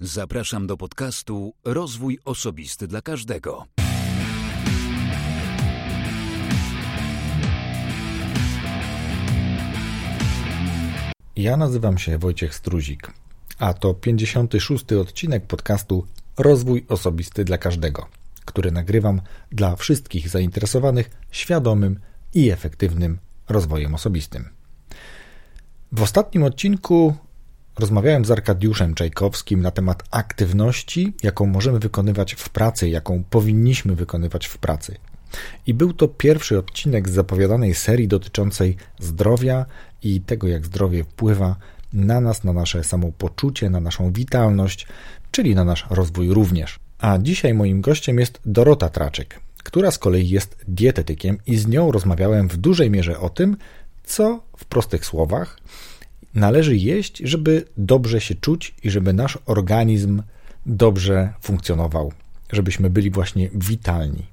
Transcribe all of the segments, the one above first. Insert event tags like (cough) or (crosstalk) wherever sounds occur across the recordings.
Zapraszam do podcastu Rozwój Osobisty dla Każdego. Ja nazywam się Wojciech Struzik, a to 56. odcinek podcastu Rozwój Osobisty dla Każdego, który nagrywam dla wszystkich zainteresowanych świadomym i efektywnym rozwojem osobistym. W ostatnim odcinku rozmawiałem z Arkadiuszem Czajkowskim na temat aktywności, jaką możemy wykonywać w pracy, jaką powinniśmy wykonywać w pracy. I był to pierwszy odcinek z zapowiadanej serii dotyczącej zdrowia i tego, jak zdrowie wpływa na nas, na nasze samopoczucie, na naszą witalność, czyli na nasz rozwój również. A dzisiaj moim gościem jest Dorota Traczyk, która z kolei jest dietetykiem i z nią rozmawiałem w dużej mierze o tym, co w prostych słowach należy jeść, żeby dobrze się czuć i żeby nasz organizm dobrze funkcjonował, żebyśmy byli właśnie witalni.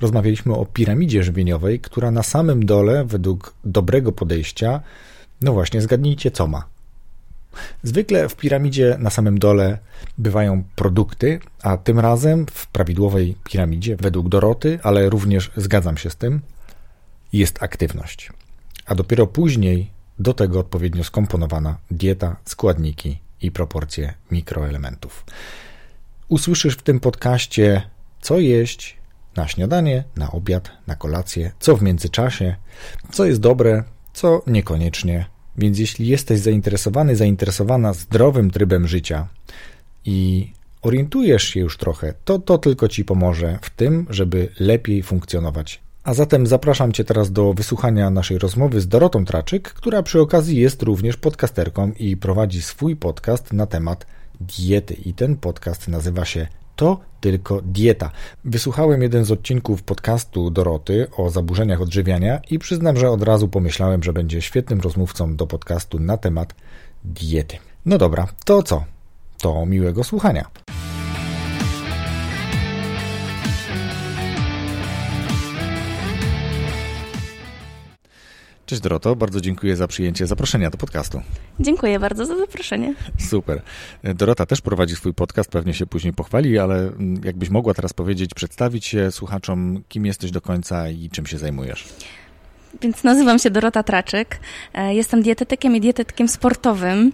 Rozmawialiśmy o piramidzie żywieniowej, która na samym dole, według dobrego podejścia, no właśnie, zgadnijcie co ma. Zwykle w piramidzie na samym dole bywają produkty, a tym razem w prawidłowej piramidzie, według Doroty, ale również zgadzam się z tym, jest aktywność. A dopiero później do tego odpowiednio skomponowana dieta, składniki i proporcje mikroelementów. Usłyszysz w tym podcaście, co jeść na śniadanie, na obiad, na kolację, co w międzyczasie, co jest dobre, co niekoniecznie. Więc jeśli jesteś zainteresowany, zainteresowana zdrowym trybem życia i orientujesz się już trochę, to to tylko ci pomoże w tym, żeby lepiej funkcjonować a zatem zapraszam Cię teraz do wysłuchania naszej rozmowy z Dorotą Traczyk, która przy okazji jest również podcasterką i prowadzi swój podcast na temat diety. I ten podcast nazywa się To tylko dieta. Wysłuchałem jeden z odcinków podcastu Doroty o zaburzeniach odżywiania i przyznam, że od razu pomyślałem, że będzie świetnym rozmówcą do podcastu na temat diety. No dobra, to co? To miłego słuchania. Cześć Doroto, bardzo dziękuję za przyjęcie zaproszenia do podcastu. Dziękuję bardzo za zaproszenie. Super. Dorota też prowadzi swój podcast, pewnie się później pochwali, ale mm, jakbyś mogła teraz powiedzieć, przedstawić się słuchaczom, kim jesteś do końca i czym się zajmujesz? Więc nazywam się Dorota Traczyk. E, jestem dietetykiem i dietetykiem sportowym.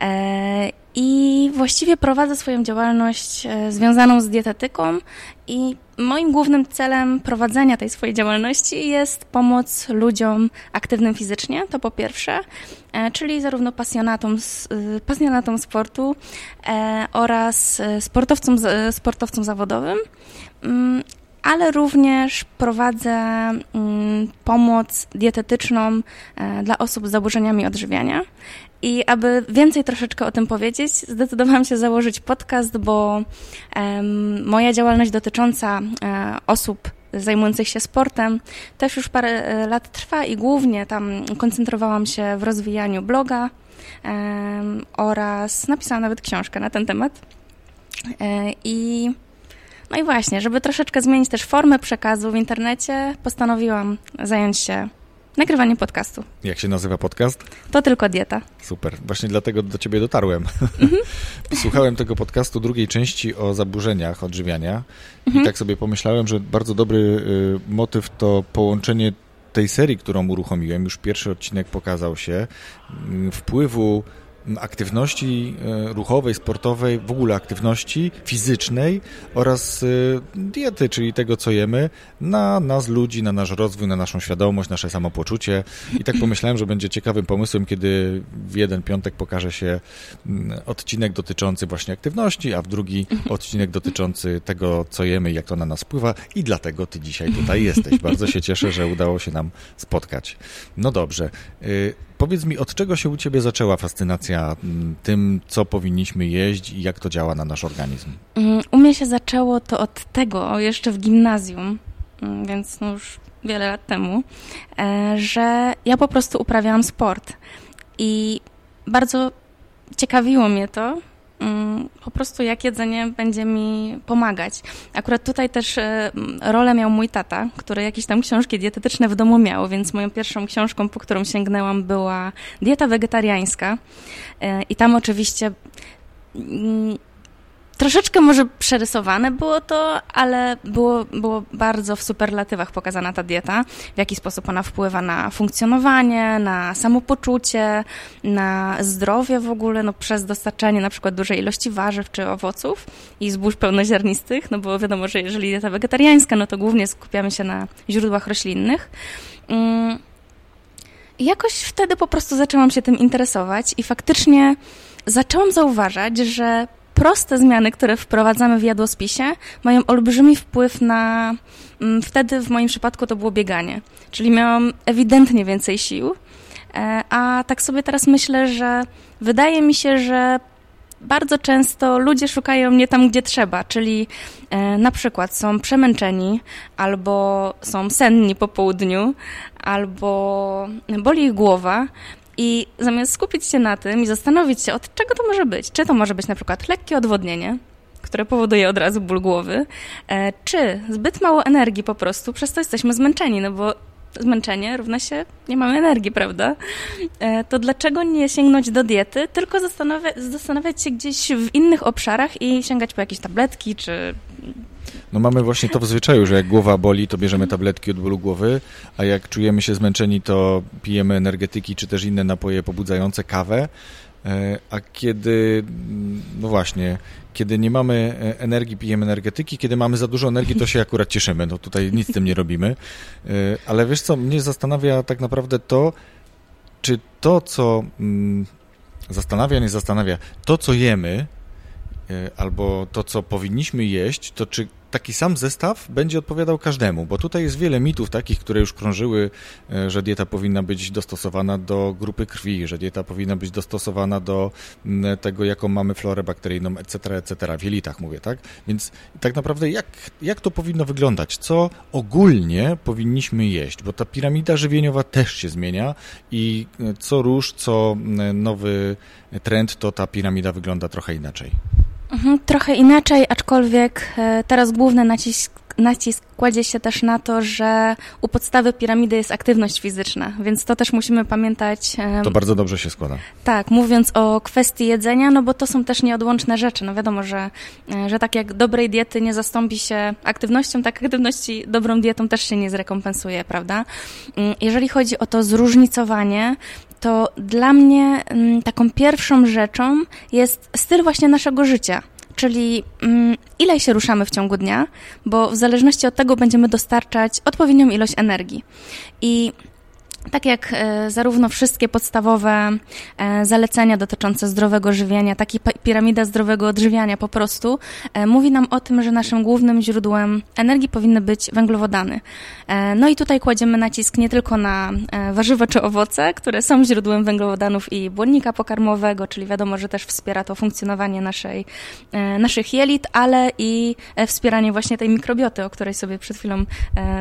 E, I właściwie prowadzę swoją działalność e, związaną z dietetyką i moim głównym celem prowadzenia tej swojej działalności jest pomoc ludziom aktywnym fizycznie, to po pierwsze, czyli zarówno pasjonatom, pasjonatom sportu oraz sportowcom, sportowcom zawodowym, mm, ale również prowadzę mm, pomoc dietetyczną e, dla osób z zaburzeniami odżywiania. I aby więcej troszeczkę o tym powiedzieć, zdecydowałam się założyć podcast, bo moja działalność dotycząca e, osób zajmujących się sportem też już parę e, lat trwa i głównie tam koncentrowałam się w rozwijaniu bloga oraz napisałam nawet książkę na ten temat. I no i właśnie, żeby troszeczkę zmienić też formę przekazu w internecie, postanowiłam zająć się nagrywaniem podcastu. Jak się nazywa podcast? To tylko dieta. Super, właśnie dlatego do ciebie dotarłem. Mhm. (laughs) Słuchałem tego podcastu drugiej części o zaburzeniach odżywiania mhm. i tak sobie pomyślałem, że bardzo dobry y, motyw to połączenie tej serii, którą uruchomiłem, już pierwszy odcinek pokazał się, y, wpływu aktywności e, ruchowej, sportowej, w ogóle aktywności fizycznej oraz e, diety, czyli tego, co jemy, na nas ludzi, na nasz rozwój, na naszą świadomość, nasze samopoczucie. I tak pomyślałem, że będzie ciekawym pomysłem, kiedy w jeden piątek pokaże się odcinek dotyczący właśnie aktywności, a w drugi odcinek dotyczący tego, co jemy i jak to na nas wpływa. I dlatego ty dzisiaj tutaj jesteś. Bardzo się cieszę, że udało się nam spotkać. No dobrze. Powiedz mi, od czego się u Ciebie zaczęła fascynacja mm, tym, co powinniśmy jeść i jak to działa na nasz organizm? Mm, u mnie się zaczęło to od tego, jeszcze w gimnazjum, mm, więc no już wiele lat temu, e, że ja po prostu uprawiałam sport i bardzo ciekawiło mnie to, po prostu jak jedzenie będzie mi pomagać. Akurat tutaj też e, rolę miał mój tata, który jakieś tam książki dietetyczne w domu miał, więc moją pierwszą książką, po którą sięgnęłam była Dieta wegetariańska e, i tam oczywiście mm, Troszeczkę może przerysowane było to, ale było, było bardzo w superlatywach pokazana ta dieta, w jaki sposób ona wpływa na funkcjonowanie, na samopoczucie, na zdrowie w ogóle, no przez dostarczanie na przykład dużej ilości warzyw czy owoców i zbóż pełnoziarnistych, no bo wiadomo, że jeżeli dieta wegetariańska, no to głównie skupiamy się na źródłach roślinnych. Mm, I jakoś wtedy po prostu zaczęłam się tym interesować i faktycznie zaczęłam zauważać, że proste zmiany, które wprowadzamy w jadłospisie, mają olbrzymi wpływ na. Mm, wtedy w moim przypadku to było bieganie, czyli miałam ewidentnie więcej sił. E, a tak sobie teraz myślę, że wydaje mi się, że bardzo często ludzie szukają mnie tam, gdzie trzeba, czyli e, na przykład są przemęczeni, albo są senni po południu, albo boli ich głowa i zamiast skupić się na tym i zastanowić się, od czego to może być, czy to może być na przykład lekkie odwodnienie, które powoduje od razu ból głowy, e, czy zbyt mało energii po prostu, przez to jesteśmy zmęczeni, no bo zmęczenie równa się nie mamy energii, prawda? E, to dlaczego nie sięgnąć do diety, tylko zastanawia, zastanawiać się gdzieś w innych obszarach i sięgać po jakieś tabletki czy no mamy właśnie to w zwyczaju, że jak głowa boli, to bierzemy tabletki od bólu głowy, a jak czujemy się zmęczeni, to pijemy energetyki czy też inne napoje pobudzające, kawę. E, a kiedy, no właśnie, kiedy nie mamy e, energii, pijemy energetyki, kiedy mamy za dużo energii, to się akurat cieszymy. No tutaj nic z tym nie robimy. E, ale wiesz co, mnie zastanawia tak naprawdę to, czy to, co mm, zastanawia, nie zastanawia, to, co jemy, albo to, co powinniśmy jeść, to czy taki sam zestaw będzie odpowiadał każdemu, bo tutaj jest wiele mitów takich, które już krążyły, e, że dieta powinna być dostosowana do grupy krwi, że dieta powinna być dostosowana do tego, jaką mamy florę bakteryjną, etc., etc., w jelitach mówię, tak? Więc tak naprawdę jak, jak to powinno wyglądać? Co ogólnie powinniśmy jeść? Bo ta piramida żywieniowa też się zmienia i e, co róż, co nowy trend, to ta piramida wygląda trochę inaczej. Mhm, trochę inaczej, aczkolwiek e, teraz główny nacisk, nacisk kładzie się też na to, że u podstawy piramidy jest aktywność fizyczna, więc to też musimy pamiętać. To bardzo dobrze się składa. Tak, mówiąc o kwestii jedzenia, no bo to są też nieodłączne rzeczy. No wiadomo, że, e, że tak jak dobrej diety nie zastąpi się aktywnością, tak aktywności dobrą dietą też się nie zrekompensuje, prawda? Mm, jeżeli chodzi o to zróżnicowanie, to dla mnie mm, taką pierwszą rzeczą jest styl właśnie naszego życia czyli mm, ile się ruszamy w ciągu dnia, bo w zależności od tego będziemy dostarczać odpowiednią ilość energii. I tak jak e, zarówno wszystkie podstawowe e, zalecenia dotyczące zdrowego żywienia, tak i piramida zdrowego odżywiania po prostu e, mówi nam o tym, że naszym głównym źródłem energii powinny być węglowodany. No i tutaj kładziemy nacisk nie tylko na warzywa czy owoce, które są źródłem węglowodanów i błonnika pokarmowego, czyli wiadomo, że też wspiera to funkcjonowanie naszej, naszych jelit, ale i wspieranie właśnie tej mikrobioty, o której sobie przed chwilą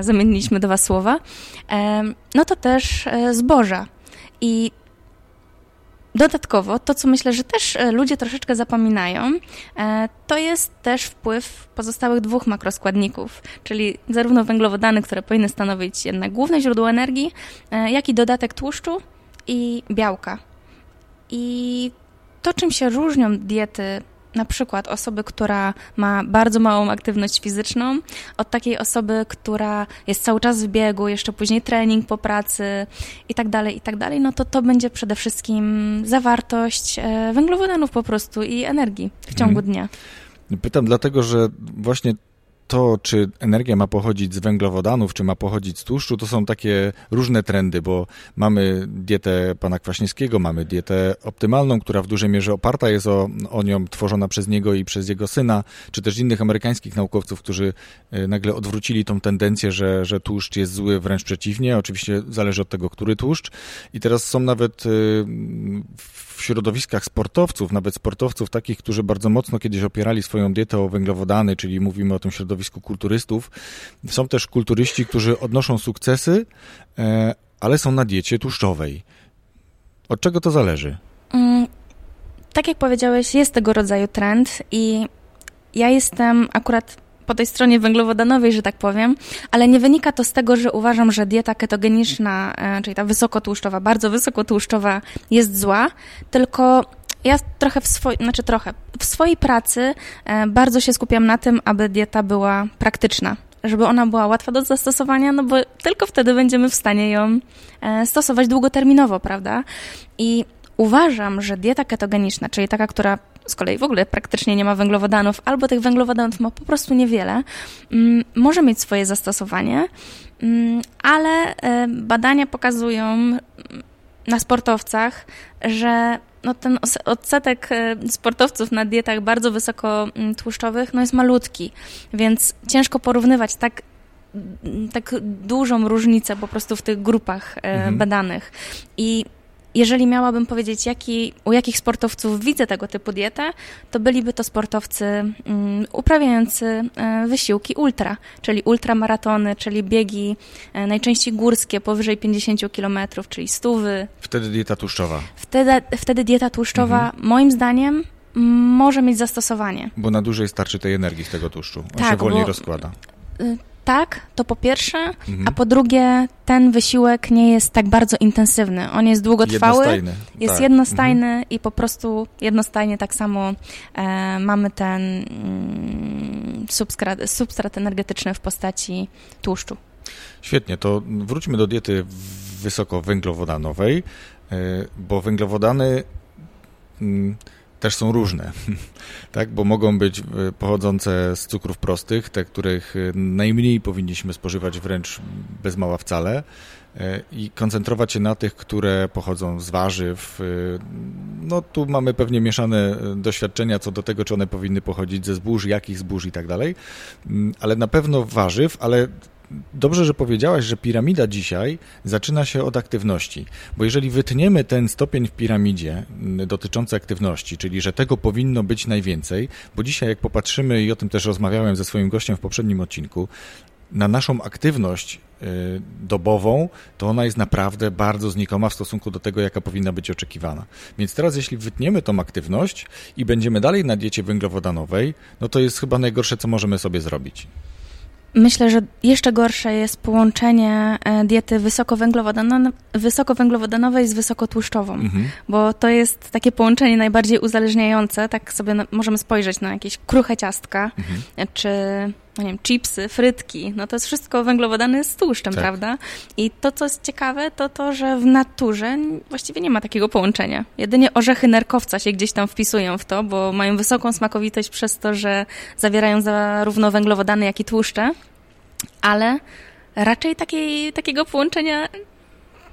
zamieniliśmy do Was słowa. No to też też e, zboża. I Dodatkowo, to co myślę, że też e, ludzie troszeczkę zapominają, e, to jest też wpływ pozostałych dwóch makroskładników, czyli zarówno węglowodany, które powinny stanowić jednak główne źródło energii, jak i dodatek tłuszczu i białka. I to, czym się różnią diety na przykład osoby, która ma bardzo małą aktywność fizyczną, od takiej osoby, która jest cały czas w biegu, jeszcze później trening po pracy i tak dalej, i tak dalej, no to to będzie przede wszystkim zawartość e, węglowodanów po prostu i energii w ciągu mhm. dnia. Pytam dlatego, że właśnie to, czy energia ma pochodzić z węglowodanów, czy ma pochodzić z tłuszczu, to są takie różne trendy, bo mamy dietę pana Kwaśniewskiego, mamy dietę optymalną, która w dużej mierze oparta jest o, o nią, tworzona przez niego i przez jego syna, czy też innych amerykańskich naukowców, którzy e, nagle odwrócili tą tendencję, że, że tłuszcz jest zły, wręcz przeciwnie. Oczywiście zależy od tego, który tłuszcz. I teraz są nawet e, w środowiskach sportowców, nawet sportowców takich, którzy bardzo mocno kiedyś opierali swoją dietę o węglowodany, czyli mówimy o tym środowisku kulturystów. Są też kulturyści, którzy odnoszą sukcesy, e, ale są na diecie tłuszczowej. Od czego to zależy? Mm, tak jak powiedziałeś, jest tego rodzaju trend i ja jestem akurat po tej stronie węglowodanowej, że tak powiem, ale nie wynika to z tego, że uważam, że dieta ketogeniczna, e, czyli ta wysokotłuszczowa, bardzo wysokotłuszczowa jest zła, tylko ja trochę w swojej, znaczy trochę, w swojej pracy e, bardzo się skupiam na tym, aby dieta była praktyczna, żeby ona była łatwa do zastosowania, no bo tylko wtedy będziemy w stanie ją e, stosować długoterminowo, prawda? I uważam, że dieta ketogeniczna, czyli taka, która z kolei w ogóle praktycznie nie ma węglowodanów, albo tych węglowodanów ma po prostu niewiele, mm, może mieć swoje zastosowanie, mm, ale e, badania pokazują mm, na sportowcach, że no ten odsetek e, sportowców na dietach bardzo wysoko tłuszczowych no jest malutki, więc ciężko porównywać tak tak dużą różnicę po prostu w tych grupach e, mhm. badanych. I jeżeli miałabym powiedzieć, jaki, u jakich sportowców widzę tego typu dietę, to byliby to sportowcy um, uprawiający e, wysiłki ultra, czyli ultramaratony, czyli biegi e, najczęściej górskie powyżej 50 km, czyli stówy. Wtedy dieta tłuszczowa. Wtedy, wtedy dieta tłuszczowa, mhm. moim zdaniem, może mieć zastosowanie. Bo na dłużej starczy tej energii z tego tłuszczu. On tak, się wolniej bo, rozkłada. Tak, to po pierwsze, mhm. a po drugie, ten wysiłek nie jest tak bardzo intensywny. On jest długotrwały, jednostajny. jest tak. jednostajny mhm. i po prostu jednostajnie tak samo e, mamy ten mm, substrat, substrat energetyczny w postaci tłuszczu. Świetnie, to wróćmy do diety wysokowęglowodanowej, e, bo węglowodany. Mm, też są różne, (laughs) tak? bo mogą być e, pochodzące z cukrów prostych, te, których e, najmniej powinniśmy spożywać wręcz bez mała wcale e, i koncentrować się na tych, które pochodzą z warzyw. No tu mamy pewnie mieszane doświadczenia co do tego, czy one powinny pochodzić ze zbóż, jakich zbóż i tak dalej, mm, ale na pewno warzyw, ale dobrze, że powiedziałaś, że piramida dzisiaj zaczyna się od aktywności, bo jeżeli wytniemy ten stopień w piramidzie mm, dotyczący aktywności, czyli że tego powinno być najwięcej, bo dzisiaj jak popatrzymy, i o tym też rozmawiałem ze swoim gościem w poprzednim odcinku, na naszą aktywność y, dobową, to ona jest naprawdę bardzo znikoma w stosunku do tego, jaka powinna być oczekiwana. Więc teraz, jeśli wytniemy tą aktywność i będziemy dalej na diecie węglowodanowej, no to jest chyba najgorsze, co możemy sobie zrobić. Myślę, że jeszcze gorsze jest połączenie e, diety wysokowęglowodanowej z wysokotłuszczową, mhm. bo to jest takie połączenie najbardziej uzależniające. Tak sobie możemy spojrzeć na jakieś kruche ciastka, mhm. czy no nie wiem, chipsy, frytki, no to jest wszystko węglowodany z tłuszczem, tak. prawda? I to, co jest ciekawe, to to, że w naturze właściwie nie ma takiego połączenia. Jedynie orzechy nerkowca się gdzieś tam wpisują w to, bo mają wysoką smakowitość przez to, że zawierają zarówno węglowodany, jak i tłuszcze, ale raczej takiej, takiego połączenia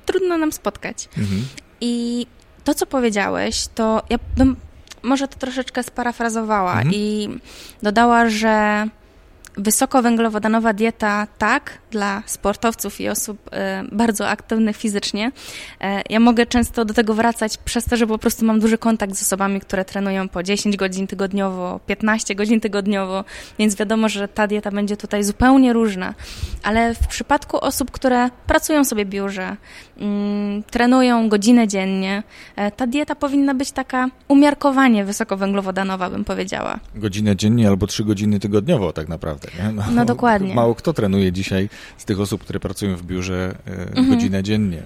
trudno nam spotkać. Mhm. I to, co powiedziałeś, to ja bym może to troszeczkę sparafrazowała mhm. i dodała, że wysokowęglowodanowa dieta tak, dla sportowców i osób e, bardzo aktywnych fizycznie. E, ja mogę często do tego wracać przez to, że po prostu mam duży kontakt z osobami, które trenują po 10 godzin tygodniowo, 15 godzin tygodniowo, więc wiadomo, że ta dieta będzie tutaj zupełnie różna. Ale w przypadku osób, które pracują sobie w biurze, mm, trenują godzinę dziennie, e, ta dieta powinna być taka umiarkowanie wysokowęglowodanowa, bym powiedziała. Godzinę dziennie albo 3 godziny tygodniowo tak naprawdę. No, no dokładnie. Mało kto trenuje dzisiaj z tych osób, które pracują w biurze e, mhm. godzinę dziennie.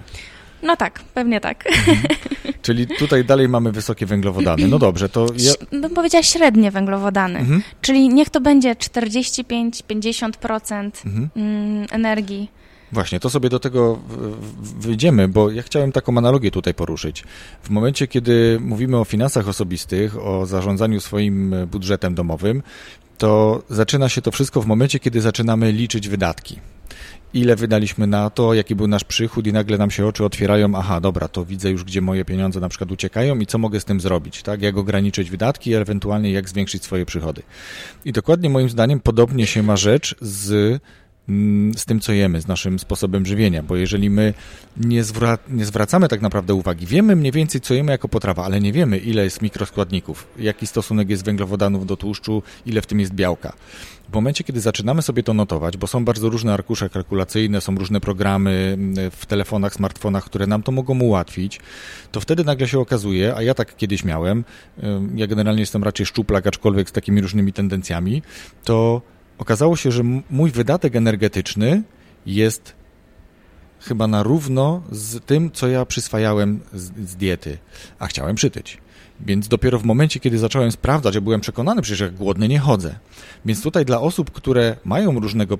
No tak, pewnie tak. Mhm. (laughs) Czyli tutaj dalej mamy wysokie węglowodany. No dobrze, to ja... Bym powiedziała średnie węglowodany. Mhm. Czyli niech to będzie 45-50% mhm. Mm, energii. Właśnie, to sobie do tego wyjdziemy, bo ja chciałem taką analogię tutaj poruszyć. W momencie, kiedy mówimy o finansach osobistych, o zarządzaniu swoim budżetem domowym, to zaczyna się to wszystko w momencie, kiedy zaczynamy liczyć wydatki. Ile wydaliśmy na to, jaki był nasz przychód, i nagle nam się oczy otwierają, aha, dobra, to widzę już, gdzie moje pieniądze na przykład uciekają i co mogę z tym zrobić, tak? Jak ograniczyć wydatki, ewentualnie jak zwiększyć swoje przychody. I dokładnie moim zdaniem podobnie się ma rzecz z z tym, co jemy, z naszym sposobem żywienia, bo jeżeli my nie, zwra nie, zwracamy tak naprawdę uwagi, wiemy mniej więcej, co jemy jako potrawa, ale nie wiemy, ile jest mikroskładników, jaki stosunek jest węglowodanów do tłuszczu, ile w tym jest białka. W momencie, kiedy zaczynamy sobie to notować, bo są bardzo różne arkusze kalkulacyjne, są różne programy mm, w telefonach, smartfonach, które nam to mogą ułatwić, to wtedy nagle się okazuje, a ja tak kiedyś miałem, ja generalnie jestem raczej szczuplak, aczkolwiek z takimi różnymi tendencjami, to okazało się, że mój wydatek energetyczny jest chyba na równo z tym, co ja przyswajałem z, z diety, a chciałem przytyć. Więc dopiero w momencie, kiedy zacząłem sprawdzać, ja byłem przekonany, przecież jak głodny nie chodzę. Więc tutaj dla osób, które mają różnego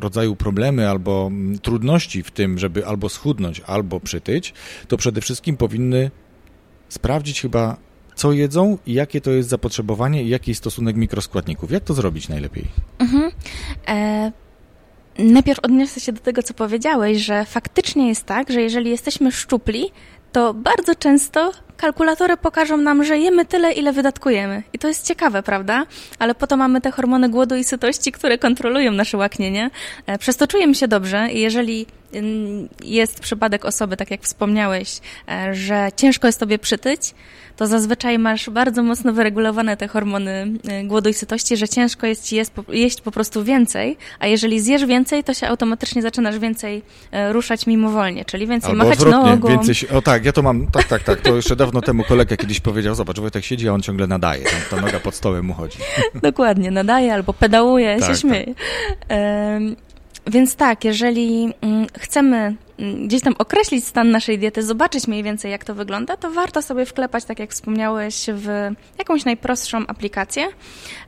rodzaju problemy albo trudności w tym, żeby albo schudnąć, albo przytyć, to przede wszystkim powinny sprawdzić chyba, co jedzą i jakie to jest zapotrzebowanie i jaki jest stosunek mikroskładników. Jak to zrobić najlepiej? Mhm. E Najpierw odniosę się do tego, co powiedziałeś, że faktycznie jest tak, że jeżeli jesteśmy szczupli, to bardzo często kalkulatory pokażą nam, że jemy tyle, ile wydatkujemy. I to jest ciekawe, prawda? Ale po to mamy te hormony głodu i sytości, które kontrolują nasze łaknienie. E, przez to czujemy się dobrze i jeżeli jest przypadek osoby, tak jak wspomniałeś, e, że ciężko jest tobie przytyć, to zazwyczaj masz bardzo mocno wyregulowane te hormony y, głodu i sytości, że ciężko jest ci jeść, po prostu więcej, a jeżeli zjesz więcej, to się automatycznie zaczynasz więcej y, ruszać mimowolnie, czyli więcej Albo machać odwrotnie, nogą. Więcej, o tak, ja to mam, tak, tak, tak, to jeszcze dawno temu kolega kiedyś powiedział, zobacz, Wojtek siedzi, a on ciągle nadaje, tam ta noga pod stołem mu chodzi. Dokładnie, nadaje albo pedałuje, tak, się śmieje. Tak. Więc tak, jeżeli mm, chcemy mm, gdzieś tam określić stan naszej diety, zobaczyć mniej więcej jak to wygląda, to warto sobie wklepać, tak jak wspomniałeś, w jakąś najprostszą aplikację.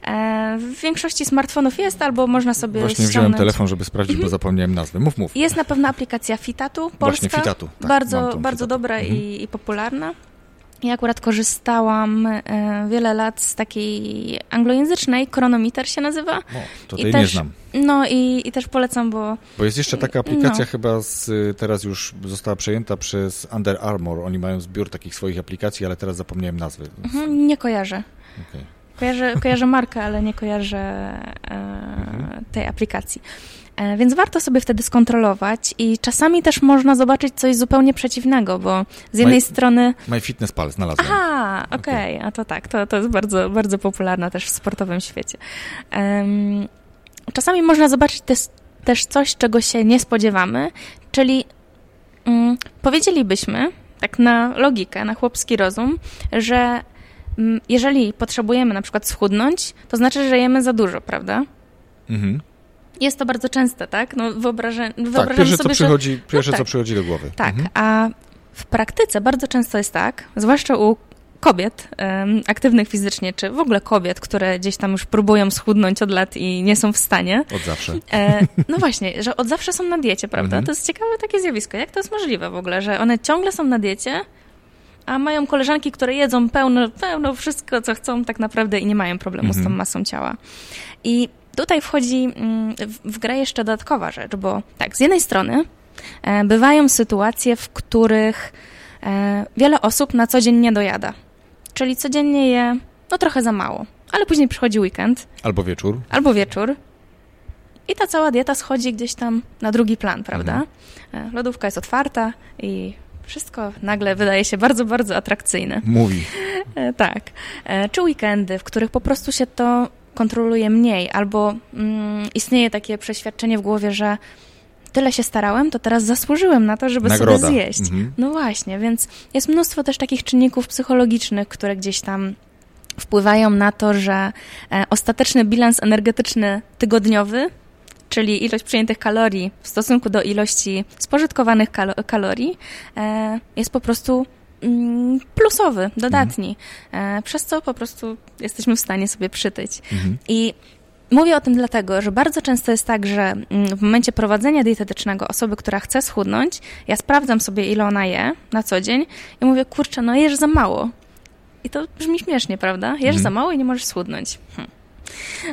E, w większości smartfonów jest, albo można sobie Właśnie ściągnąć... wziąłem telefon, żeby sprawdzić, bo mhm. zapomniałem nazwy. Mów, mów. Jest na pewno aplikacja Fitatu, polska. Właśnie Fitatu. Tak, bardzo, bardzo dobra mhm. i, i popularna. Ja akurat korzystałam e, wiele lat z takiej anglojęzycznej, Chronometer się nazywa. O, to tej też, nie znam. No i, i też polecam, bo... Bo jest jeszcze taka aplikacja no. chyba z, teraz już została przejęta przez Under Armour. Oni mają zbiór takich swoich aplikacji, ale teraz zapomniałem nazwy. Mhm, nie kojarzę. Okay. Kojarzę, kojarzę markę, ale nie kojarzę e, mhm. tej aplikacji. E, więc warto sobie wtedy skontrolować i czasami też można zobaczyć coś zupełnie przeciwnego, bo z jednej my, strony... MyFitnessPal znalazłem. Aha, okej, okay. a to tak, to, to jest bardzo, bardzo popularna też w sportowym świecie. Um, czasami można zobaczyć też, też coś, czego się nie spodziewamy, czyli um, powiedzielibyśmy, tak na logikę, na chłopski rozum, że um, jeżeli potrzebujemy na przykład schudnąć, to znaczy, że jemy za dużo, prawda? Mhm. Jest to bardzo częste, tak? No wyobrażę, tak, pierwsze, sobie, co przychodzi, że... pierwsze, no, tak. co przychodzi do głowy. Tak, mhm. a w praktyce bardzo często jest tak, zwłaszcza u kobiet um, aktywnych fizycznie, czy w ogóle kobiet, które gdzieś tam już próbują schudnąć od lat i nie są w stanie. Od zawsze. E, no właśnie, że od zawsze są na diecie, prawda? Mhm. To jest ciekawe takie zjawisko. Jak to jest możliwe w ogóle, że one ciągle są na diecie, a mają koleżanki, które jedzą pełno, pełno wszystko, co chcą tak naprawdę i nie mają problemu z tą mhm. masą ciała. I tutaj wchodzi mm, w grę jeszcze dodatkowa rzecz, bo tak, z jednej strony e, bywają sytuacje, w których e, wiele osób na co dzień nie dojada. Czyli codziennie je no trochę za mało, ale później przychodzi weekend. Albo wieczór. Albo wieczór. I ta cała dieta schodzi gdzieś tam na drugi plan, prawda? Mhm. E, lodówka jest otwarta i wszystko nagle wydaje się bardzo, bardzo atrakcyjne. Mówi. Tak. Czy weekendy, w których po prostu się to kontroluje mniej, albo mm, istnieje takie przeświadczenie w głowie, że tyle się starałem, to teraz zasłużyłem na to, żeby Nagroda. sobie zjeść. Mhm. No właśnie, więc jest mnóstwo też takich czynników psychologicznych, które gdzieś tam wpływają na to, że e, ostateczny bilans energetyczny tygodniowy, czyli ilość przyjętych kalorii w stosunku do ilości spożytkowanych kalo kalorii, e, jest po prostu plusowy, dodatni, mhm. przez co po prostu jesteśmy w stanie sobie przytyć. Mhm. I Mówię o tym dlatego, że bardzo często jest tak, że mm, w momencie prowadzenia dietetycznego osoby, która chce schudnąć, ja sprawdzam sobie, ile ona je na co dzień i mówię, kurczę, no jesz za mało. I to brzmi śmiesznie, prawda? Jesz mhm. za mało i nie możesz schudnąć. Hm.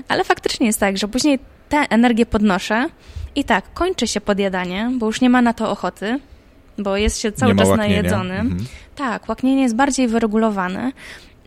Ale faktycznie jest tak, że później tę energię podnoszę i tak, kończy się podjadanie, bo już nie ma na to ochoty, bo jest się cały czas najedzonym. Mhm. Tak, łaknienie jest bardziej wyregulowane.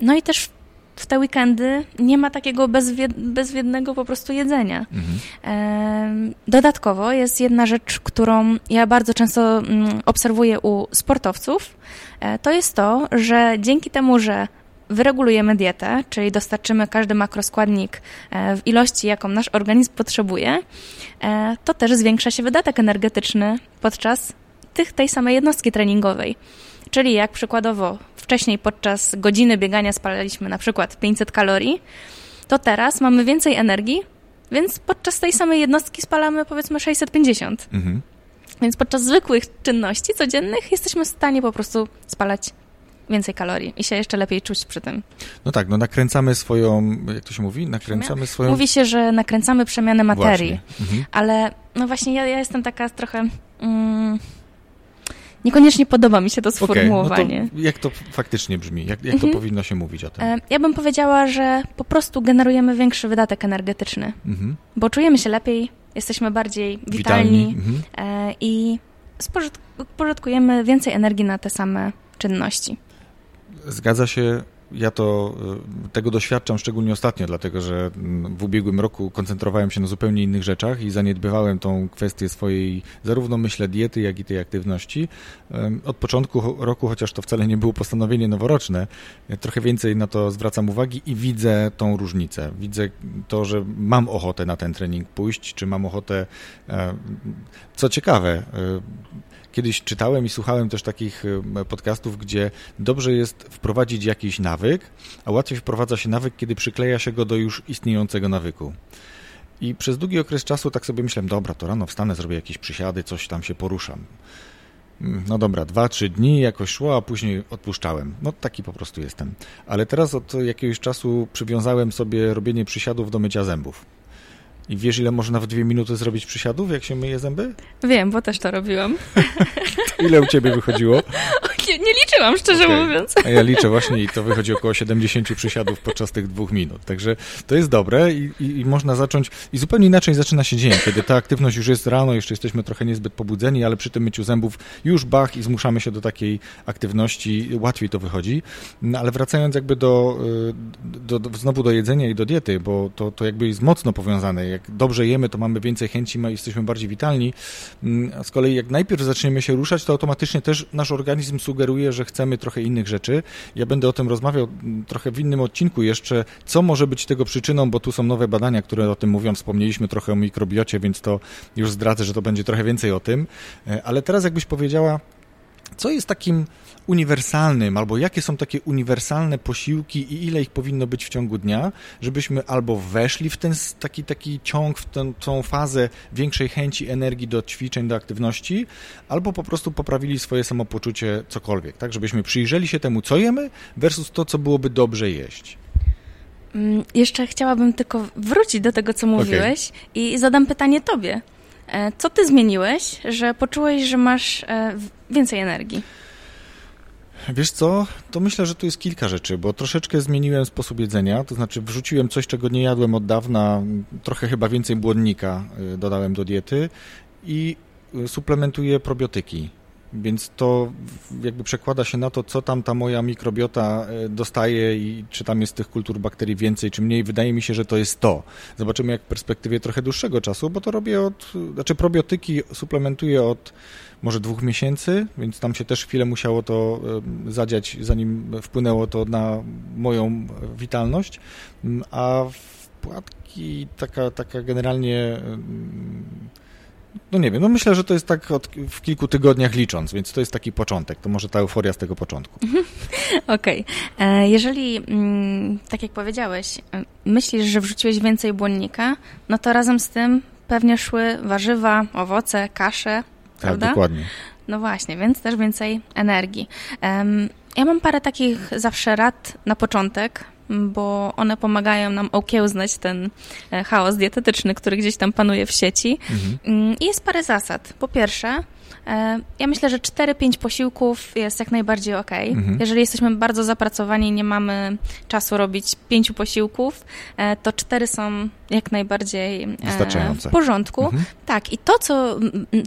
No i też w te weekendy nie ma takiego bezwied bezwiednego po prostu jedzenia. Mhm. Dodatkowo jest jedna rzecz, którą ja bardzo często mm, obserwuję u sportowców. E, to jest to, że dzięki temu, że wyregulujemy dietę, czyli dostarczymy każdy makroskładnik e, w ilości, jaką nasz organizm potrzebuje, e, to też zwiększa się wydatek energetyczny podczas tych, tej samej jednostki treningowej. Czyli jak przykładowo wcześniej podczas godziny biegania spalaliśmy na przykład 500 kalorii, to teraz mamy więcej energii, więc podczas tej samej jednostki spalamy powiedzmy 650. Mhm. Więc podczas zwykłych czynności codziennych jesteśmy w stanie po prostu spalać więcej kalorii i się jeszcze lepiej czuć przy tym. No tak, no nakręcamy swoją, jak to się mówi? Nakręcamy swoją... Mówi się, że nakręcamy przemianę materii, Mhm. ale no właśnie ja, ja jestem taka trochę... Mm, niekoniecznie podoba mi się to sformułowanie. no to jak to faktycznie brzmi? Jak, jak to Mhm. powinno się mówić o tym? E, Ja bym powiedziała, że po prostu generujemy większy wydatek energetyczny, Mhm. bo czujemy się lepiej, jesteśmy bardziej witalni, Mhm. e, i spożytk- spożytkujemy więcej energii na te same czynności. Zgadza się. Ja to y, tego doświadczam szczególnie ostatnio, dlatego że mm, w ubiegłym roku koncentrowałem się na zupełnie innych rzeczach i zaniedbywałem tą kwestię swojej zarówno myślę diety, jak i tej aktywności. Od początku roku, chociaż to wcale nie było postanowienie noworoczne, trochę więcej na to zwracam uwagi i widzę tą różnicę. Widzę to, że mam ochotę na ten trening pójść, czy mam ochotę. e, Co ciekawe, e, Kiedyś czytałem i słuchałem też takich podcastów, gdzie dobrze jest wprowadzić jakiś nawyk, a łatwiej wprowadza się nawyk, kiedy przykleja się go do już istniejącego nawyku. I przez długi okres czasu tak sobie myślałem, dobra, to rano wstanę, zrobię jakieś przysiady, coś tam się poruszam. Mm, No dobra, dwa, trzy dni jakoś szło, a później odpuszczałem. No taki po prostu jestem. Ale teraz od jakiegoś czasu przywiązałem sobie robienie przysiadów do mycia zębów. I wiesz, ile można w dwie minuty zrobić przysiadów, jak się myje zęby? Wiem, bo też to robiłam. (laughs) Ile u ciebie wychodziło? (laughs) Nie, nie liczyłam, szczerze Okej. mówiąc. A ja liczę właśnie i to wychodzi około 70 przysiadów podczas tych dwóch minut. Także to jest dobre i, i, i można zacząć. I zupełnie inaczej zaczyna się dzień, kiedy ta aktywność już jest rano, jeszcze jesteśmy trochę niezbyt pobudzeni, ale przy tym myciu zębów już bach i zmuszamy się do takiej aktywności, łatwiej to wychodzi. No, ale wracając jakby do, y, do, do, znowu do jedzenia i do diety, bo to, to jakby jest mocno powiązane. Jak dobrze jemy, to mamy więcej chęci, ma- jesteśmy bardziej witalni. Mm, A z kolei jak najpierw zaczniemy się ruszać, to automatycznie też nasz organizm sugeruje, że chcemy trochę innych rzeczy. Ja będę o tym rozmawiał mm, trochę w innym odcinku jeszcze, co może być tego przyczyną, bo tu są nowe badania, które o tym mówią. Wspomnieliśmy trochę o mikrobiocie, więc to już zdradzę, że to będzie trochę więcej o tym. E, Ale teraz jakbyś powiedziała, co jest takim uniwersalnym, albo jakie są takie uniwersalne posiłki i ile ich powinno być w ciągu dnia, żebyśmy albo weszli w ten taki, taki ciąg, w tę, tą fazę większej chęci, energii do ćwiczeń, do aktywności, albo po prostu poprawili swoje samopoczucie cokolwiek, tak? Żebyśmy przyjrzeli się temu, co jemy versus to, co byłoby dobrze jeść. Mm, Jeszcze chciałabym tylko wrócić do tego, co mówiłeś i zadam pytanie tobie. E, Co ty zmieniłeś, że poczułeś, że masz e, więcej energii? Wiesz co, to myślę, że tu jest kilka rzeczy, bo troszeczkę zmieniłem sposób jedzenia, to znaczy wrzuciłem coś, czego nie jadłem od dawna, trochę chyba więcej błonnika y, dodałem do diety i y, suplementuję probiotyki. Więc to jakby przekłada się na to, co tam ta moja mikrobiota y, dostaje i czy tam jest tych kultur bakterii więcej, czy mniej. Wydaje mi się, że to jest to. Zobaczymy jak w perspektywie trochę dłuższego czasu, bo to robię od, znaczy probiotyki suplementuję od może dwóch miesięcy, więc tam się też chwilę musiało to zadziać, zanim wpłynęło to na moją e, witalność, Mm, a wpłatki taka, taka generalnie no nie wiem, no myślę, że to jest tak od, w kilku tygodniach licząc, więc to jest taki początek, to może ta euforia z tego początku. (laughs) Okej. E, Jeżeli, mm, tak jak powiedziałeś, e, myślisz, że wrzuciłeś więcej błonnika, no to razem z tym pewnie szły warzywa, owoce, kasze, Tak, prawda? dokładnie. No właśnie, więc też więcej energii. Ja mam parę takich zawsze rad na początek, bo one pomagają nam okiełznać ten e, chaos dietetyczny, który gdzieś tam panuje w sieci. Mhm. Mm, I jest parę zasad. Po pierwsze, ja myślę, że 4-5 posiłków jest jak najbardziej ok. Mhm. Jeżeli jesteśmy bardzo zapracowani i nie mamy czasu robić pięciu posiłków, e, to cztery są jak najbardziej e, w porządku. Mhm. Tak, i to, co,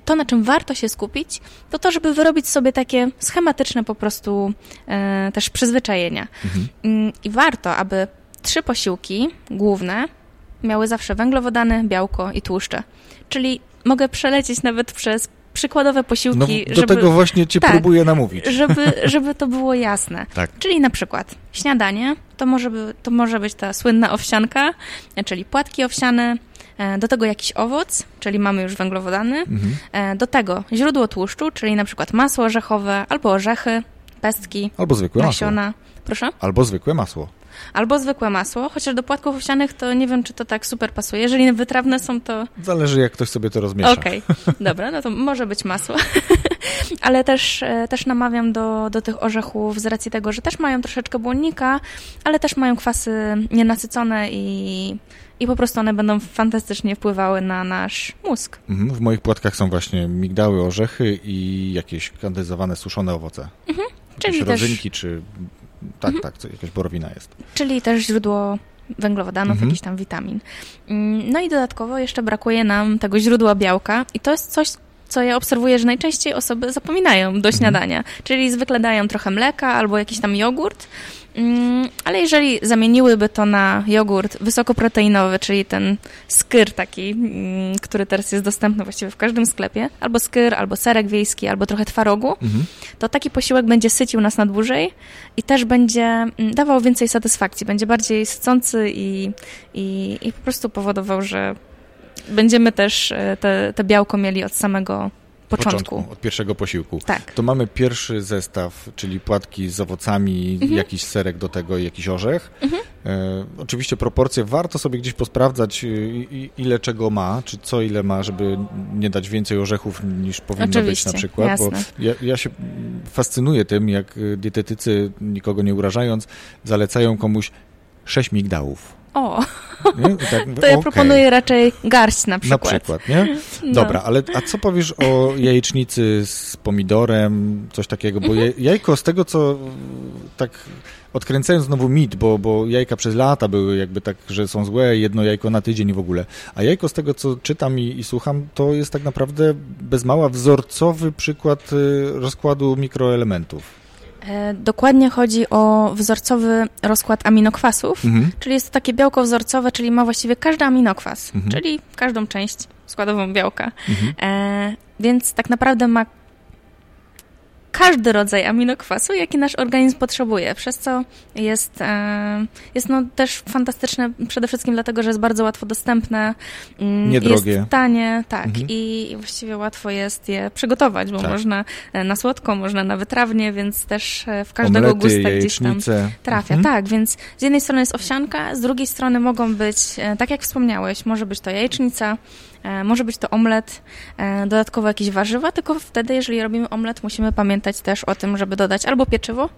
to, na czym warto się skupić, to to, żeby wyrobić sobie takie schematyczne po prostu e, też przyzwyczajenia. Mhm. Mm, I warto, aby trzy posiłki główne miały zawsze węglowodany, białko i tłuszcze. Czyli mogę przelecieć nawet przez przykładowe No, posiłki, do żeby, tego właśnie cię tak. próbuję namówić. żeby, żeby to było jasne. (laughs) Tak. Czyli na przykład śniadanie, to może, by, to może być ta słynna owsianka, e, czyli płatki owsiane, e, do tego jakiś owoc, czyli mamy już węglowodany, Mhm. e, do tego źródło tłuszczu, czyli na przykład masło orzechowe, albo orzechy, pestki, Albo zwykłe masło. nasiona. Proszę? Albo zwykłe masło. Albo zwykłe masło, chociaż do płatków owsianych to nie wiem, czy to tak super pasuje. Jeżeli wytrawne są, to Zależy jak ktoś sobie to rozmiesza. okej. Dobra, no to może być masło. (laughs) ale też, e, też namawiam do, do tych orzechów z racji tego, że też mają troszeczkę błonnika, ale też mają kwasy nienasycone i, i po prostu one będą fantastycznie wpływały na nasz mózg. Mhm, w moich płatkach są właśnie migdały, orzechy i jakieś kandyzowane, suszone owoce. Mhm. Czyli rodzynki, też... czy tak, mhm. tak, co, jakaś borowina jest. Czyli też źródło węglowodanów, mhm. jakichś tam witamin. Mm, no i dodatkowo jeszcze brakuje nam tego źródła białka i to jest coś, co ja obserwuję, że najczęściej osoby zapominają do mhm. śniadania, czyli zwykle dają trochę mleka albo jakiś tam jogurt, ale jeżeli zamieniłyby to na jogurt wysokoproteinowy, czyli ten skyr taki, mm, który teraz jest dostępny właściwie w każdym sklepie, albo skyr, albo serek wiejski, albo trochę twarogu, mhm. to taki posiłek będzie sycił nas na dłużej i też będzie mm, dawał więcej satysfakcji, będzie bardziej sycący i, i, i po prostu powodował, że będziemy też e, te, te białko mieli od samego początku. początku. Od pierwszego posiłku. Tak. To mamy pierwszy zestaw, czyli płatki z owocami, mhm. jakiś serek do tego jakiś orzech. Mhm. E, oczywiście proporcje warto sobie gdzieś posprawdzać, y, ile czego ma, czy co ile ma, żeby nie dać więcej orzechów niż powinno oczywiście, być na przykład. Jasne. Bo ja, ja się fascynuję tym, jak dietetycy, nikogo nie urażając, zalecają komuś sześć migdałów. O, tak, (laughs) to ja okay. proponuję raczej garść na przykład. Na przykład, nie? No. Dobra, ale a co powiesz o jajecznicy z pomidorem, coś takiego? Bo mhm. jajko z tego, co tak odkręcając znowu mit, bo, bo jajka przez lata były jakby tak, że są złe, jedno jajko na tydzień w ogóle. A jajko z tego, co czytam i, i słucham, to jest tak naprawdę bez mała wzorcowy przykład y, rozkładu mikroelementów. E, dokładnie chodzi o wzorcowy rozkład aminokwasów, mhm. czyli jest to takie białko wzorcowe, czyli ma właściwie każdy aminokwas, mhm. czyli każdą część składową białka. Mhm. E, więc tak naprawdę ma każdy rodzaj aminokwasu, jaki nasz organizm potrzebuje, przez co jest, e, jest no też fantastyczne przede wszystkim dlatego, że jest bardzo łatwo dostępne, mm, Niedrogie. jest tanie, tak, mhm. i właściwie łatwo jest je przygotować, bo tak. można e, na słodko, można na wytrawnie, więc też e, w każdego Omlety, gusta gdzieś tam trafia. Mhm. Tak, więc z jednej strony jest owsianka, z drugiej strony mogą być, tak jak wspomniałeś, może być to jajecznica, może być to omlet, e, dodatkowo jakieś warzywa, tylko wtedy, jeżeli robimy omlet, musimy pamiętać też o tym, żeby dodać albo pieczywo,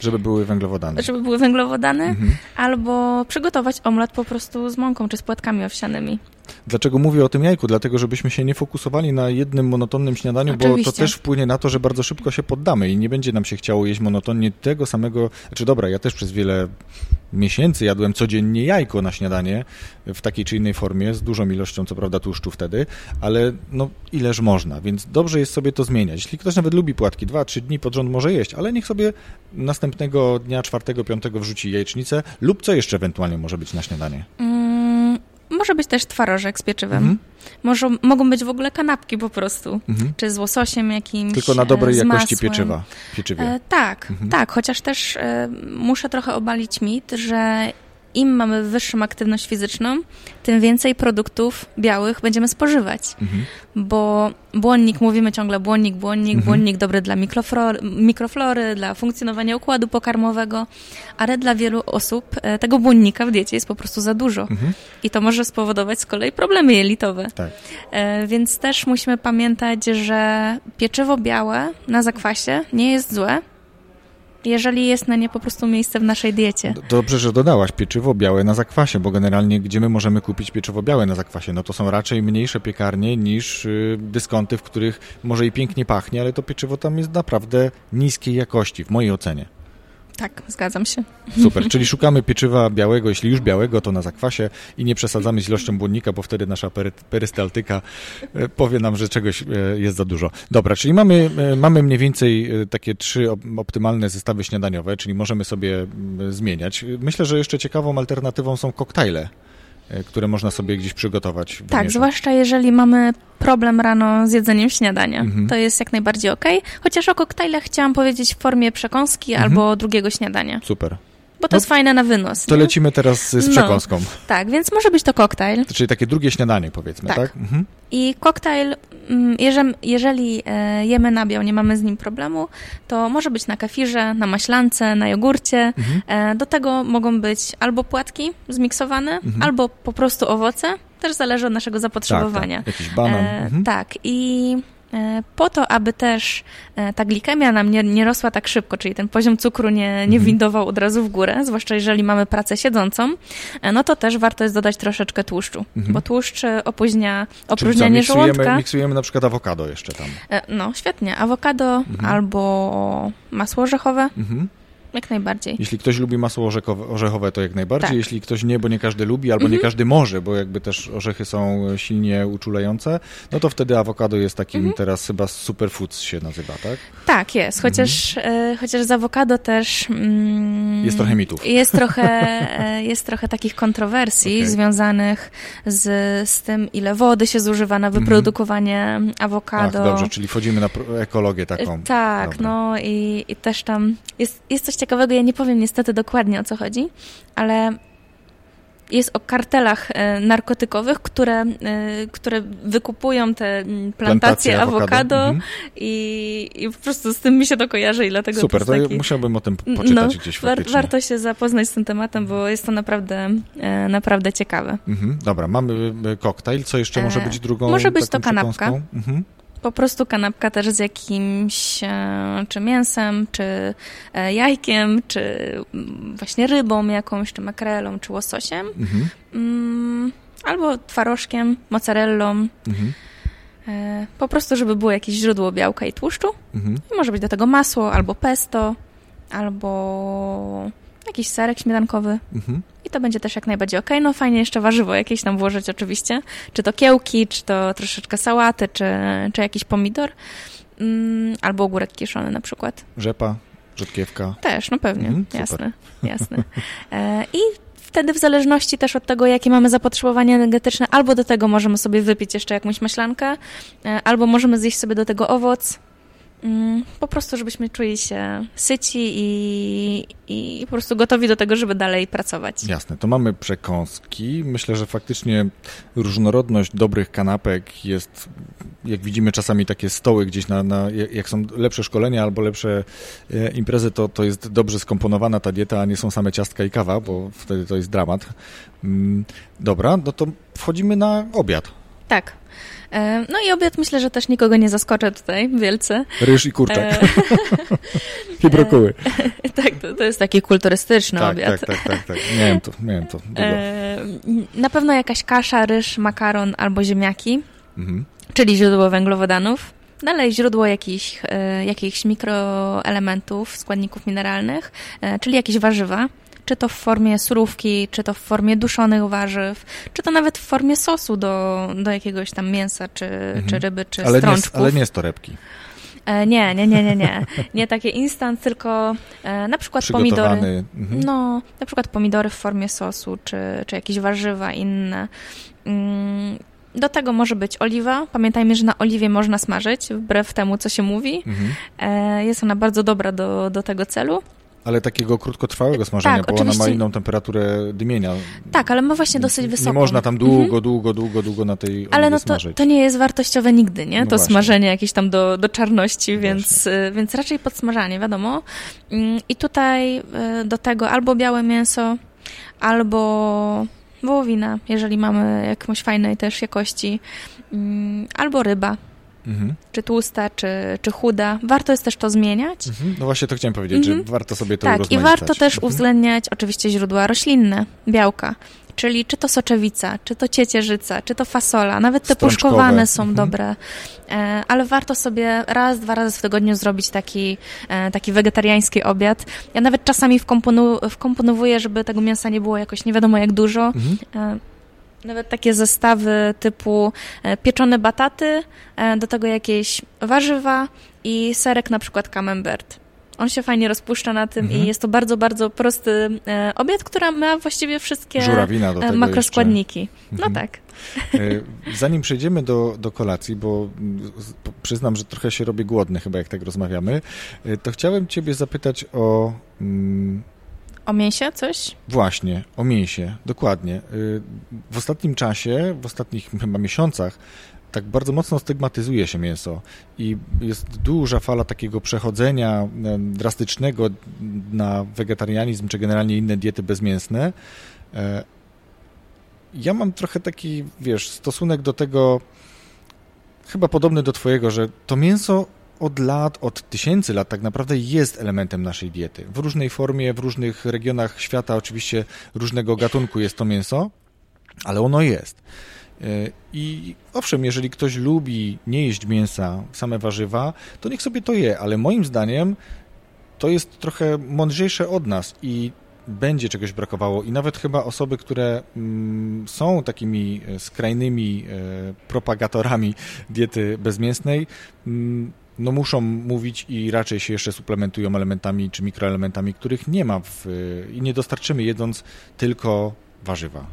żeby były węglowodany. Żeby były węglowodany, mhm. albo przygotować omlet po prostu z mąką czy z płatkami owsianymi. Dlaczego mówię o tym jajku? Dlatego, żebyśmy się nie fokusowali na jednym monotonnym śniadaniu, Oczywiście. bo to też wpłynie na to, że bardzo szybko się poddamy i nie będzie nam się chciało jeść monotonnie tego samego. Znaczy, dobra, ja też przez wiele miesięcy jadłem codziennie jajko na śniadanie w takiej czy innej formie, z dużą ilością, co prawda, tłuszczu wtedy, ale no ileż można, więc dobrze jest sobie to zmieniać. Jeśli ktoś nawet lubi płatki, dwa, trzy dni pod rząd może jeść, ale niech sobie następnego dnia, czwartego, piątego wrzuci jajecznicę lub co jeszcze ewentualnie może być na śniadanie. Mm, może być też twarożek z pieczywem. Mhm. Może, mogą być w ogóle kanapki po prostu, mhm. czy z łososiem jakimś. Tylko na dobrej jakości pieczywa. Pieczywie. E, tak, mhm. tak, chociaż też e, muszę trochę obalić mit, że im mamy wyższą aktywność fizyczną, tym więcej produktów białych będziemy spożywać. Mhm. Bo błonnik, mówimy ciągle błonnik, błonnik, mhm. błonnik dobry dla mikroflory, mikroflory, dla funkcjonowania układu pokarmowego, ale dla wielu osób e, tego błonnika w diecie jest po prostu za dużo. Mhm. I to może spowodować z kolei problemy jelitowe. Tak. E, więc też musimy pamiętać, że pieczywo białe na zakwasie nie jest złe, jeżeli jest na nie po prostu miejsce w naszej diecie. Dobrze, że dodałaś pieczywo białe na zakwasie, bo generalnie gdzie my możemy kupić pieczywo białe na zakwasie? No to są raczej mniejsze piekarnie niż y, dyskonty, w których może i pięknie pachnie, ale to pieczywo tam jest naprawdę niskiej jakości, w mojej ocenie. Tak, zgadzam się. Super, czyli szukamy pieczywa białego, jeśli już białego, to na zakwasie i nie przesadzamy z ilością błonnika, bo wtedy nasza perystaltyka e, powie nam, że czegoś e, jest za dużo. Dobra, czyli mamy, e, mamy mniej więcej takie trzy optymalne zestawy śniadaniowe, czyli możemy sobie zmieniać. Myślę, że jeszcze ciekawą alternatywą są koktajle. E, które można sobie gdzieś przygotować. Tak, zwłaszcza jeżeli mamy problem rano z jedzeniem śniadania. Mhm. To jest jak najbardziej ok. Chociaż o koktajlach chciałam powiedzieć w formie przekąski mhm. albo drugiego śniadania. Super bo to no, jest fajne na wynos. To nie? lecimy teraz z no, przekąską. tak, więc może być to koktajl. Czyli takie drugie śniadanie, powiedzmy, tak? tak? Mhm. I koktajl, mm, jeżeli, jeżeli jemy nabiał, nie mamy z nim problemu, to może być na kefirze, na maślance, na jogurcie. Mhm. E, do tego mogą być albo płatki zmiksowane, mhm. albo po prostu owoce. Też zależy od naszego zapotrzebowania. Tak, tak. Jakiś banan. E, mhm. Tak. I po to, aby też e, ta glikemia nam nie, nie rosła tak szybko, czyli ten poziom cukru nie, nie Mhm. windował od razu w górę, zwłaszcza jeżeli mamy pracę siedzącą, e, no to też warto jest dodać troszeczkę tłuszczu, Mhm. bo tłuszcz e, opóźnia Czyli co, opróżnianie miksujemy, żołądka. miksujemy na przykład awokado jeszcze tam. E, No, świetnie. Awokado albo masło orzechowe, Mhm. Jak najbardziej. Jeśli ktoś lubi masło orzechowe, orzechowe to jak najbardziej. Tak. Jeśli ktoś nie, bo nie każdy lubi, albo nie każdy może, bo jakby też orzechy są silnie uczulające, no to wtedy awokado jest takim teraz chyba superfoods się nazywa, tak? Tak, jest. Chociaż, e, chociaż z awokado też... Mm, Jest trochę mitów. Jest trochę, (laughs) e, jest trochę takich kontrowersji Okej. związanych z, z tym, ile wody się zużywa na wyprodukowanie Ach, awokado. dobrze, czyli wchodzimy na ekologię taką. E, Tak, Dobra. no i, i też tam jest, jest coś ciekawego, ja nie powiem niestety dokładnie o co chodzi, ale jest o kartelach e, narkotykowych, które, e, które wykupują te mm, plantacje, awokado, Mhm. i, i po prostu z tym mi się to kojarzy i dlatego Super, to taki... musiałbym o tym poczytać no, gdzieś faktycznie. warto się zapoznać z tym tematem, bo jest to naprawdę, e, naprawdę ciekawe. Mhm, dobra, mamy koktajl. Co jeszcze może być drugą może być to kanapka. Mhm. Po prostu kanapka też z jakimś e, czy mięsem, czy e, jajkiem, czy mm, właśnie rybą jakąś, czy makrelą, czy łososiem. Mhm. Mm, albo twarożkiem, mozzarellą. Mhm. E, po prostu, żeby było jakieś źródło białka i tłuszczu. Mhm. I może być do tego masło, albo pesto, albo jakiś serek śmietankowy. Mhm. I to będzie też jak najbardziej okej. No fajnie jeszcze warzywo jakieś tam włożyć oczywiście. Czy to kiełki, czy to troszeczkę sałaty, czy, czy jakiś pomidor. Mm, albo ogórek kiszony na przykład. Rzepa, rzodkiewka. Też, no pewnie. Mhm, jasne, jasne. E, I wtedy w zależności też od tego, jakie mamy zapotrzebowanie energetyczne, albo do tego możemy sobie wypić jeszcze jakąś maślankę, e, albo możemy zjeść sobie do tego owoc. Mm, Po prostu, żebyśmy czuli się syci i, i po prostu gotowi do tego, żeby dalej pracować. Jasne, to mamy przekąski. Myślę, że faktycznie różnorodność dobrych kanapek jest, jak widzimy czasami takie stoły gdzieś na, na jak są lepsze szkolenia albo lepsze e, imprezy, to, to jest dobrze skomponowana ta dieta, a nie są same ciastka i kawa, bo wtedy to jest dramat. Mm, Dobra, no to wchodzimy na obiad. Tak. E, No i obiad myślę, że też nikogo nie zaskoczę tutaj wielce. Ryż i kurczak E, (laughs) i brokuły. tak, to, to jest taki kulturystyczny tak, obiad. tak, tak, tak, tak. Miałem to, miałem to. E, Na pewno jakaś kasza, ryż, makaron albo ziemniaki, Mhm. czyli źródło węglowodanów. Dalej źródło jakichś, e, jakichś mikroelementów, składników mineralnych, e, czyli jakieś warzywa. Czy to w formie surówki, czy to w formie duszonych warzyw, czy to nawet w formie sosu do, do jakiegoś tam mięsa, czy, czy ryby, czy Mhm. ale, nie, strączków. ale nie z torebki. E, Nie, nie, nie, nie, nie. Nie takie instant, tylko e, na przykład pomidory. Mhm. No, na przykład pomidory w formie sosu, czy, czy jakieś warzywa inne. Mm, Do tego może być oliwa. Pamiętajmy, że na oliwie można smażyć, wbrew temu, co się mówi. Mhm. E, Jest ona bardzo dobra do, do tego celu. Ale takiego krótkotrwałego smażenia, Tak, bo ona ma oczywiście. inną temperaturę dymienia. Tak, ale ma właśnie dosyć wysoką. Nie można tam długo, długo, długo, długo na tej Ale no to, to nie jest wartościowe nigdy, nie? No to właśnie. smażenie jakieś tam do, do czarności, No więc, y, więc raczej podsmażanie, wiadomo. Mm, I tutaj y, do tego albo białe mięso, albo wołowina, jeżeli mamy jakąś fajnej też jakości, mm, albo ryba, Mhm. czy tłusta, czy, czy chuda. Warto jest też to zmieniać. Mhm. No właśnie to chciałem powiedzieć, Mhm. że warto sobie to Tak, i warto też Mhm. uwzględniać oczywiście źródła roślinne, białka. Czyli czy to soczewica, czy to ciecierzyca, czy to fasola, nawet te puszkowane są Mhm. dobre. E, ale warto sobie raz, dwa razy w tygodniu zrobić taki, e, taki wegetariański obiad. Ja nawet czasami wkomponu, wkomponowuję, żeby tego mięsa nie było jakoś nie wiadomo jak dużo. Mhm. E, Nawet takie zestawy typu e, pieczone bataty, e, do tego jakieś warzywa i serek na przykład camembert. On się fajnie rozpuszcza na tym Mhm. i jest to bardzo, bardzo prosty e, obiad, który ma właściwie wszystkie makroskładniki. Mhm. No tak. jeszcze. E, Zanim przejdziemy do, do kolacji, bo przyznam, że trochę się robię głodny chyba jak tak rozmawiamy, to chciałem ciebie zapytać o... mm, O mięsie coś? Właśnie, o mięsie, dokładnie. Y, W ostatnim czasie, w ostatnich (laughs) chyba miesiącach, tak bardzo mocno stygmatyzuje się mięso i jest duża fala takiego przechodzenia em, drastycznego na wegetarianizm, czy generalnie inne diety bezmięsne. E, Ja mam trochę taki, wiesz, stosunek do tego chyba podobny do twojego, że to mięso od lat, od tysięcy lat tak naprawdę jest elementem naszej diety. W różnej formie, w różnych regionach świata oczywiście różnego gatunku jest to mięso, ale ono jest. E, I owszem, jeżeli ktoś lubi nie jeść mięsa, same warzywa, to niech sobie to je, ale moim zdaniem to jest trochę mądrzejsze od nas i będzie czegoś brakowało i nawet chyba osoby, które mm, są takimi e, skrajnymi e, propagatorami diety bezmięsnej, mm, no muszą mówić i raczej się jeszcze suplementują elementami czy mikroelementami, których nie ma w, i nie dostarczymy jedząc tylko warzywa.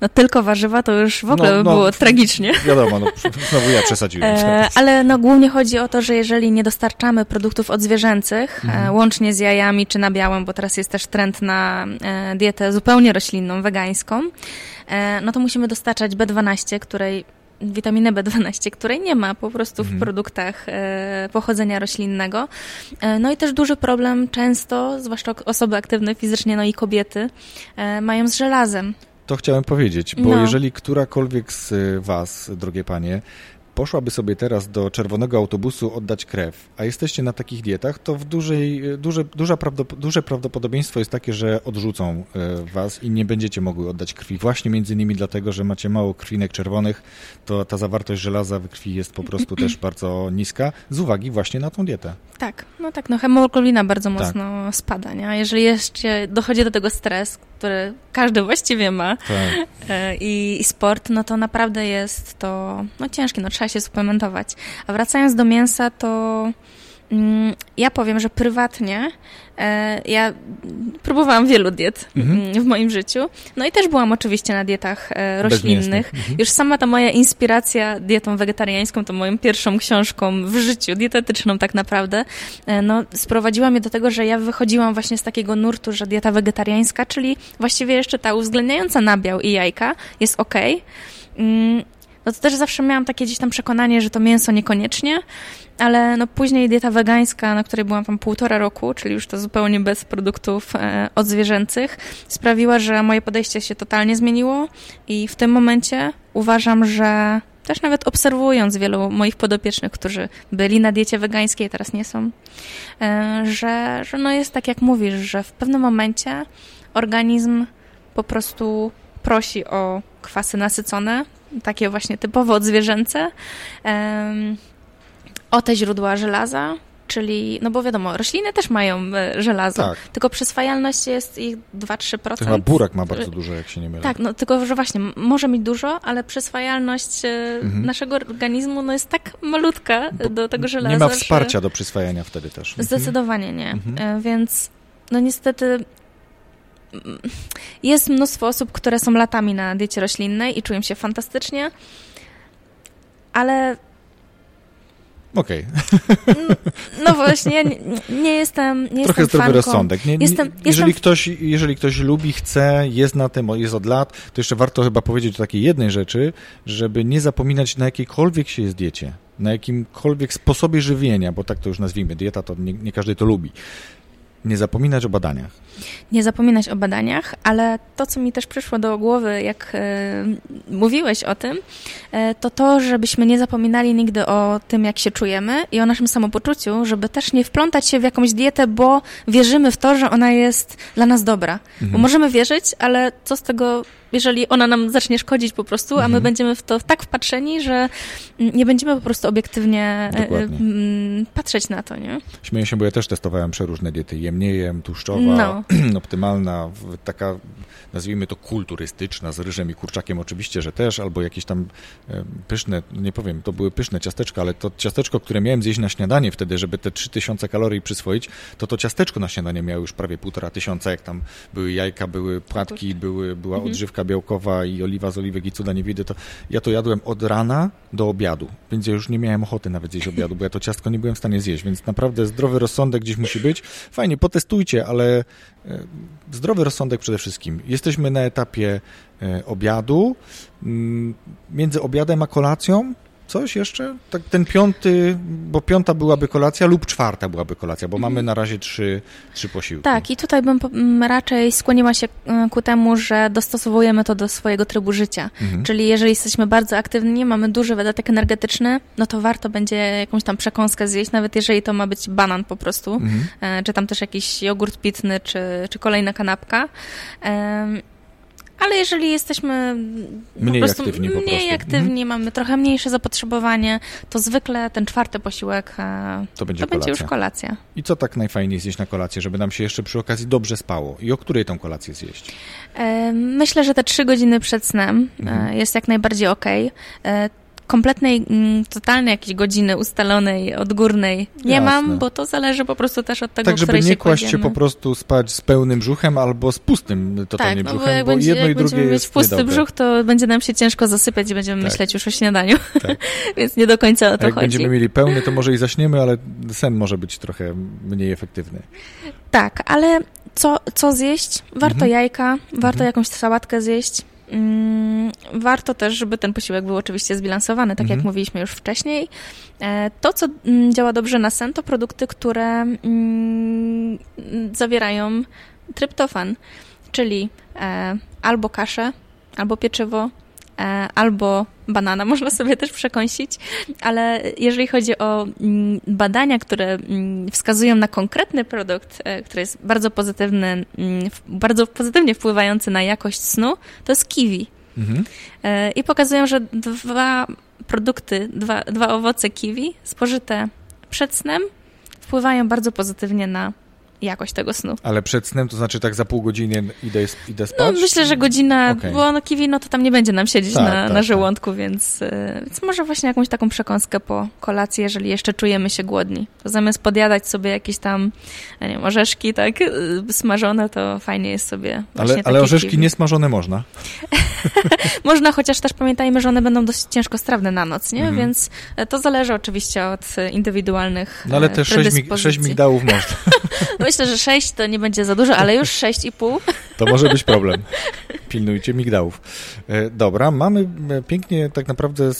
No tylko warzywa to już w ogóle no, no, było tragicznie. (laughs) Wiadomo, no, znowu ja przesadziłem. E, ale no głównie chodzi o to, że jeżeli nie dostarczamy produktów odzwierzęcych, e, mhm. łącznie z jajami czy nabiałem, bo teraz jest też trend na e, dietę zupełnie roślinną, wegańską, e, no to musimy dostarczać B12, której witaminę B12, której nie ma po prostu w mhm. produktach e, pochodzenia roślinnego. E, no i też duży problem często, zwłaszcza osoby aktywne fizycznie, no i kobiety, e, mają z żelazem. To chciałem powiedzieć, bo no. jeżeli którakolwiek z Was, drogie panie, poszłaby sobie teraz do czerwonego autobusu oddać krew, a jesteście na takich dietach, to w dużej, duże, duża prawdop duże prawdopodobieństwo jest takie, że odrzucą e, was i nie będziecie mogły oddać krwi. Właśnie między innymi dlatego, że macie mało krwinek czerwonych, to ta zawartość żelaza w krwi jest po prostu też (clears throat) bardzo niska, z uwagi właśnie na tą dietę. Tak, no tak, no hemoglobina bardzo tak. mocno tak. spada, nie? A jeżeli jeszcze dochodzi do tego stres, który każdy właściwie ma tak. E, i, i, sport, no to naprawdę jest to no ciężkie, no trzeba się suplementować. A wracając do mięsa, to ja powiem, że prywatnie e, ja próbowałam wielu diet mhm. Mm, w moim życiu. No i też byłam oczywiście na dietach e, roślinnych. Mhm. Już sama ta moja inspiracja dietą wegetariańską, to moją pierwszą książką w życiu, dietetyczną tak naprawdę, e, no, sprowadziła mnie do tego, że ja wychodziłam właśnie z takiego nurtu, że dieta wegetariańska, czyli właściwie jeszcze ta uwzględniająca nabiał i jajka jest ok no to też zawsze miałam takie gdzieś tam przekonanie, że to mięso niekoniecznie, ale no później dieta wegańska, na której byłam tam półtora roku, czyli już to zupełnie bez produktów e, odzwierzęcych, sprawiła, że moje podejście się totalnie zmieniło i w tym momencie uważam, że też nawet obserwując wielu moich podopiecznych, którzy byli na diecie wegańskiej, teraz nie są, e, że, że no jest tak jak mówisz, że w pewnym momencie organizm po prostu prosi o kwasy nasycone, takie właśnie typowo odzwierzęce, o te źródła żelaza, czyli, no bo wiadomo, rośliny też mają e, żelazo, tak. tylko przyswajalność jest ich 2-3%. To chyba burak ma bardzo dużo, jak się nie mylę. Tak, no tylko, że właśnie może mieć dużo, ale przyswajalność e, mhm. naszego organizmu no, jest tak malutka bo do tego żelaza, Nie ma wsparcia do przyswajania wtedy też. Mhm. Zdecydowanie nie, mhm. E, więc no niestety jest mnóstwo osób, które są latami na diecie roślinnej i czują się fantastycznie, ale Okej. Okay. No właśnie, nie, nie jestem nie Trochę jestem zdrowy rozsądek. Nie, jestem, jeżeli, jestem... Ktoś, jeżeli ktoś lubi, chce, jest na tym, jest od lat, to jeszcze warto chyba powiedzieć o takiej jednej rzeczy, żeby nie zapominać na jakiejkolwiek się jest diecie, na jakimkolwiek sposobie żywienia, bo tak to już nazwijmy, dieta to nie, nie każdy to lubi. Nie zapominać o badaniach. Nie zapominać o badaniach, ale to, co mi też przyszło do głowy, jak e, mówiłeś o tym, e, to to, żebyśmy nie zapominali nigdy o tym, jak się czujemy i o naszym samopoczuciu, żeby też nie wplątać się w jakąś dietę, bo wierzymy w to, że ona jest dla nas dobra. Mhm. Bo możemy wierzyć, ale co z tego jeżeli ona nam zacznie szkodzić po prostu, a my mhm. będziemy w to tak wpatrzeni, że nie będziemy po prostu obiektywnie e, Dokładnie. patrzeć na to, nie? Śmieję się, bo ja też testowałem przeróżne diety. Jem, nie jem, tłuszczowa, no. (clears throat) optymalna, taka nazwijmy to kulturystyczna, z ryżem i kurczakiem oczywiście, że też, albo jakieś tam pyszne, nie powiem, to były pyszne ciasteczka, ale to ciasteczko, które miałem zjeść na śniadanie wtedy, żeby te 3000 kalorii przyswoić, to to ciasteczko na śniadanie miało już prawie półtora tysiąca, jak tam były jajka, były płatki, były, była mhm. Białkowa i oliwa z oliwek i cuda nie widzę, to ja to jadłem od rana do obiadu, więc ja już nie miałem ochoty nawet zjeść obiadu, bo ja to ciastko nie byłem w stanie zjeść, więc naprawdę zdrowy rozsądek gdzieś musi być. Fajnie, potestujcie, ale e, zdrowy rozsądek przede wszystkim. Jesteśmy na etapie e, obiadu. Mm, między obiadem a kolacją Coś jeszcze? Tak ten piąty, bo piąta byłaby kolacja lub czwarta byłaby kolacja, bo Mhm. mamy na razie trzy, trzy posiłki. Tak, i tutaj bym po- m, raczej skłoniła się e, ku temu, że dostosowujemy to do swojego trybu życia. Mhm. Czyli jeżeli jesteśmy bardzo aktywni, mamy duży wydatek energetyczny, no to warto będzie jakąś tam przekąskę zjeść, nawet jeżeli to ma być banan po prostu, Mhm. e, czy tam też jakiś jogurt pitny, czy, czy kolejna kanapka. Ale jeżeli jesteśmy Mniej aktywni po prostu. aktywni, mamy trochę mniejsze zapotrzebowanie, to zwykle ten czwarty posiłek e, To będzie to będzie już kolacja. I co tak najfajniej zjeść na kolację, żeby nam się jeszcze przy okazji dobrze spało? I o której tą kolację zjeść? E, Myślę, że te trzy godziny przed snem e, Mhm. jest jak najbardziej okej. Kompletnej, mm, totalnej jakiejś godziny ustalonej, odgórnej nie Jasne. mam, bo to zależy po prostu też od tego, Tak, żeby nie kłaść się po prostu spać z pełnym brzuchem albo z pustym totalnie tak, no bo brzuchem, jak, bo będzie, jedno i drugie będziemy mieć jest pusty niedobre. brzuch, to będzie nam się ciężko zasypiać i będziemy Tak. myśleć już o śniadaniu, Tak. (laughs) więc nie do końca o to jak chodzi. będziemy mieli pełny, to może i zaśniemy, ale sen może być trochę mniej efektywny. Tak, ale co, co zjeść? Warto Mhm. jajka, warto Mhm. jakąś sałatkę zjeść. Mm, warto też, żeby ten posiłek był oczywiście zbilansowany, tak Mhm. jak mówiliśmy już wcześniej. E, to, co mm, działa dobrze na sen, to produkty, które mm, zawierają tryptofan, czyli e, albo kaszę, albo pieczywo, albo banana (laughs) można sobie też przekąsić, ale jeżeli chodzi o mm, badania, które mm, wskazują na konkretny produkt, e, który jest bardzo pozytywny, mm, bardzo pozytywnie wpływający na jakość snu, to jest kiwi. Mhm. E, I pokazują, że dwa produkty, dwa, dwa owoce kiwi spożyte przed snem wpływają bardzo pozytywnie na jakość tego snu. Ale przed snem, to znaczy tak za pół godziny idę, idę No, spać? myślę, że godzina, Okej. bo no kiwi, no to tam nie będzie nam siedzieć Tak, na, tak, na tak. żołądku, więc, e, więc może właśnie jakąś taką przekąskę po kolacji, jeżeli jeszcze czujemy się głodni. To zamiast podjadać sobie jakieś tam, nie wiem, orzeszki, tak, e, smażone, to fajnie jest sobie właśnie Ale, ale orzeszki kiwi. niesmażone można. (laughs) Można, chociaż też pamiętajmy, że one będą dość ciężko strawne na noc, nie? Mhm. Więc e, to zależy oczywiście od e, indywidualnych No ale e, te sześć, mig- predyspozycji. sześć migdałów można. (laughs) (laughs) Myślę, że sześć to nie będzie za dużo, ale już (laughs) sześć i pół. To może być problem. Pilnujcie migdałów. E, Dobra, mamy e, pięknie, tak naprawdę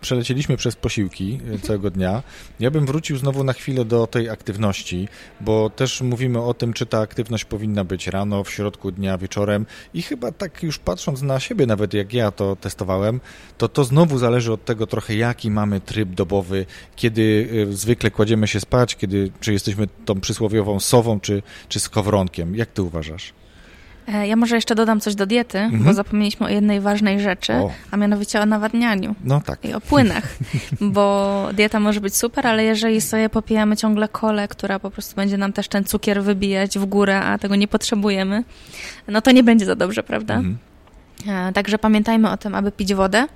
przelecieliśmy przez posiłki e, całego dnia. Ja bym wrócił znowu na chwilę do tej aktywności, bo też mówimy o tym, czy ta aktywność powinna być rano, w środku dnia, wieczorem i chyba tak już patrząc na siebie, nawet jak ja to testowałem, to to znowu zależy od tego trochę, jaki mamy tryb dobowy, kiedy zwykle kładziemy się spać, kiedy, czy jesteśmy tą przysłowiową sową, czy, czy skowronkiem. Jak ty uważasz? E, Ja może jeszcze dodam coś do diety, Mhm. bo zapomnieliśmy o jednej ważnej rzeczy, O. a mianowicie o nawadnianiu No tak. i o płynach, (laughs) bo dieta może być super, ale jeżeli sobie popijamy ciągle kolę, która po prostu będzie nam też ten cukier wybijać w górę, a tego nie potrzebujemy, no to nie będzie za dobrze, prawda? Mhm. E, Także pamiętajmy o tym, aby pić wodę.